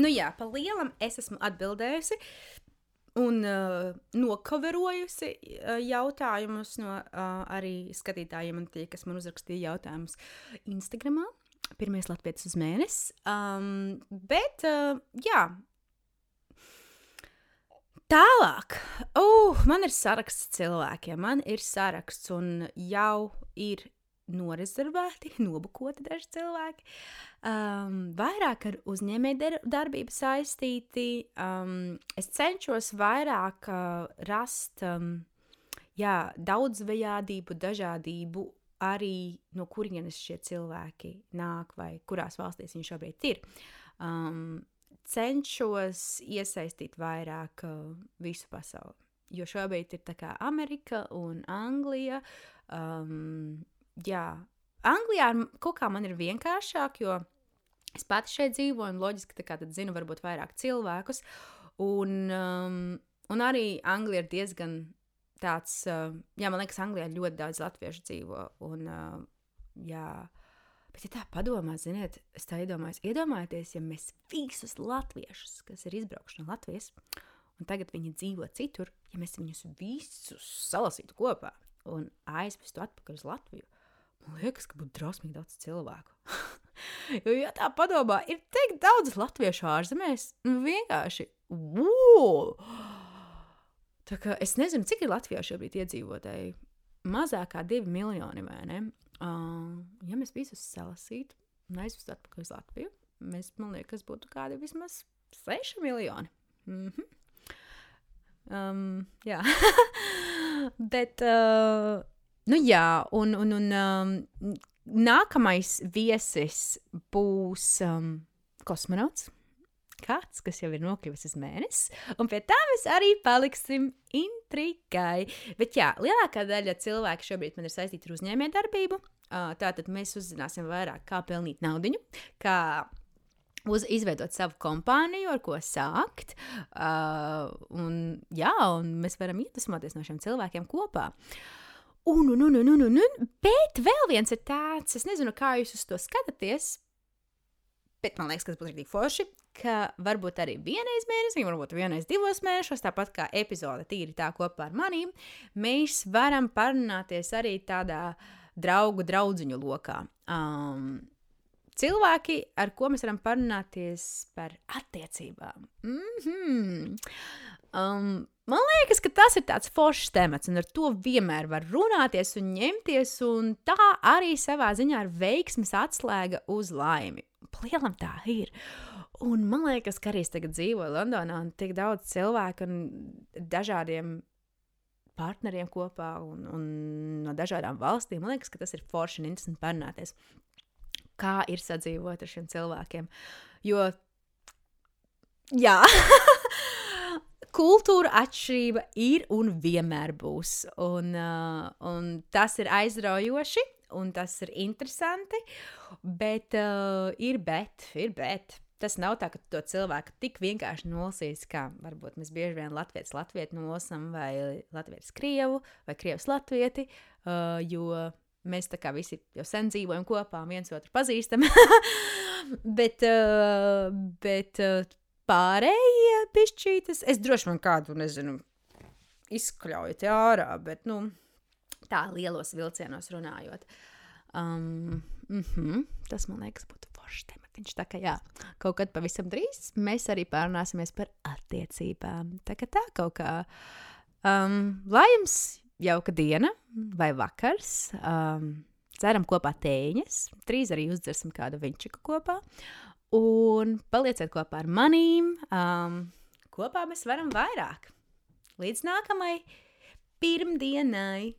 Nu jā, pa lielam es esmu atbildējusi un uh, nokaverojusi uh, jautājumus no uh, arī skatītājiem un tie, kas man uzrakstīja jautājumus Instagramā. Pirmais latvietis uz mēnesi. Um, bet, uh, jā. Tālāk, uh, man ir saraksts cilvēkiem, man ir saraksts, un jau ir norezervēti, nobukoti daži cilvēki. Um, vairāk ar uzņēmējdarbību saistīti. Um, es cenšos vairāk uh, rast um, jā, daudzveidību, dažādību, arī no kurienes šie cilvēki nāk vai kurās valstīs viņi šobrīd ir. Um, cenšos iesaistīt vairāk uh, visu pasauli. Jo šobrīd ir tā kā Amerika un Anglija. Um, jā, Anglijā kaut kā man ir vienkāršāk, jo es pati šeit dzīvoju, un loģiski tā kā tad zinu, varbūt vairāk cilvēkus. Un, um, un arī Anglija ir diezgan tāds, uh, jā, man liekas, Anglijā ļoti daudz latviešu dzīvo. Un, uh, jā, bet, ja tā padomā, ziniet, es tā iedomājos, iedomājieties, ja mēs visus latviešus, kas ir izbraukuši no Latvijas, un tagad viņi dzīvo citur, ja mēs viņus visus salasītu kopā un aizvestu atpakaļ uz Latviju. Man liekas, ka būtu drausmīgi daudz cilvēku. jo, ja tā padomā, ir tik daudz latviešu ārzemēs, nu vienkārši wow! Tā kā es nezinu, cik ir Latvijā šobrīd iedzīvotāji. Mazāk kā divi miljoni, vai ne? Uh, ja mēs visus salasītu un aizvestu atpakaļ uz Latviju, mēs, man liekas, būtu kādi vismaz seši miljoni. Mm -hmm. um, jā, bet. Uh, Nu, jā, un, un, un um, nākamais viesis būs um, kosmonauts. Kāds, kas jau ir nokļuvis uz mēnesi, un pie tā mēs arī paliksim intrigai. Bet jā, lielākā daļa cilvēku šobrīd man ir saistīta ar uzņēmējdarbību. Uh, tātad mēs uzzināsim vairāk, kā pelnīt naudu, kā uz, izveidot savu kompāniju, ar ko sākt. Uh, un, jā, un mēs varam iedvesmoties no šiem cilvēkiem kopā. Uh, Un, un, un, un, un, un, un, bet vēl viens ir tāds, es nezinu, kā jūs uz to skatāties, bet man liekas, tas būs ļoti forši, ka varbūt arī vienreiz mēnesī, varbūt vienreiz divos mēnešos, tāpat kā epizode tīri tā kopā ar manīm, mēs varam parunāties arī tādā draugu draudziņu lokā. Um, cilvēki, ar ko mēs varam parunāties par attiecībām. Mm -hmm. um, Man liekas, ka tas ir tāds foršs temats, un ar to vienmēr var runāties un ņemties, un tā arī savā ziņā ir veiksmes atslēga uz laimi. Lielam tā ir. Un man liekas, ka arī es tagad dzīvoju Londonā, un tik daudz cilvēku un dažādiem partneriem kopā un, un no dažādām valstīm. Man liekas, ka tas ir forši un interesanti parunāties. Kā ir sadzīvot ar šiem cilvēkiem? Jo, jā. kultūra atšķirība ir un vienmēr būs. Un, uh, un tas ir aizraujoši, un tas ir interesanti. Bet uh, ir bet, ir bet. Tas nav tā, ka to cilvēku tik vienkārši nolasīs, kā varbūt mēs bieži vien Latvijas latvieti nolasām, vai Latvijas krievu, vai krievs latvieti, uh, jo mēs tā kā visi jau sen dzīvojam kopā viens otru pazīstam. bet, uh, bet uh, pārējie pišķītas, es droši vien kādu, nezinu, izkļauju te ārā, bet, nu, tā lielos vilcienos runājot. Um, mm -hmm, tas, man liekas, būtu foršs tematiņš. Tā kā jā, kaut kad pavisam drīz mēs arī pārunāsimies par attiecībām. Tā kā tā kaut kā. Um, lai jums jauka diena vai vakars. Um, ceram kopā tēņas. Trīs arī uzdzersim kādu viņčiku kopā. Un palieciet kopā ar manīm. Um, kopā mēs varam vairāk. Līdz nākamajai pirmdienai!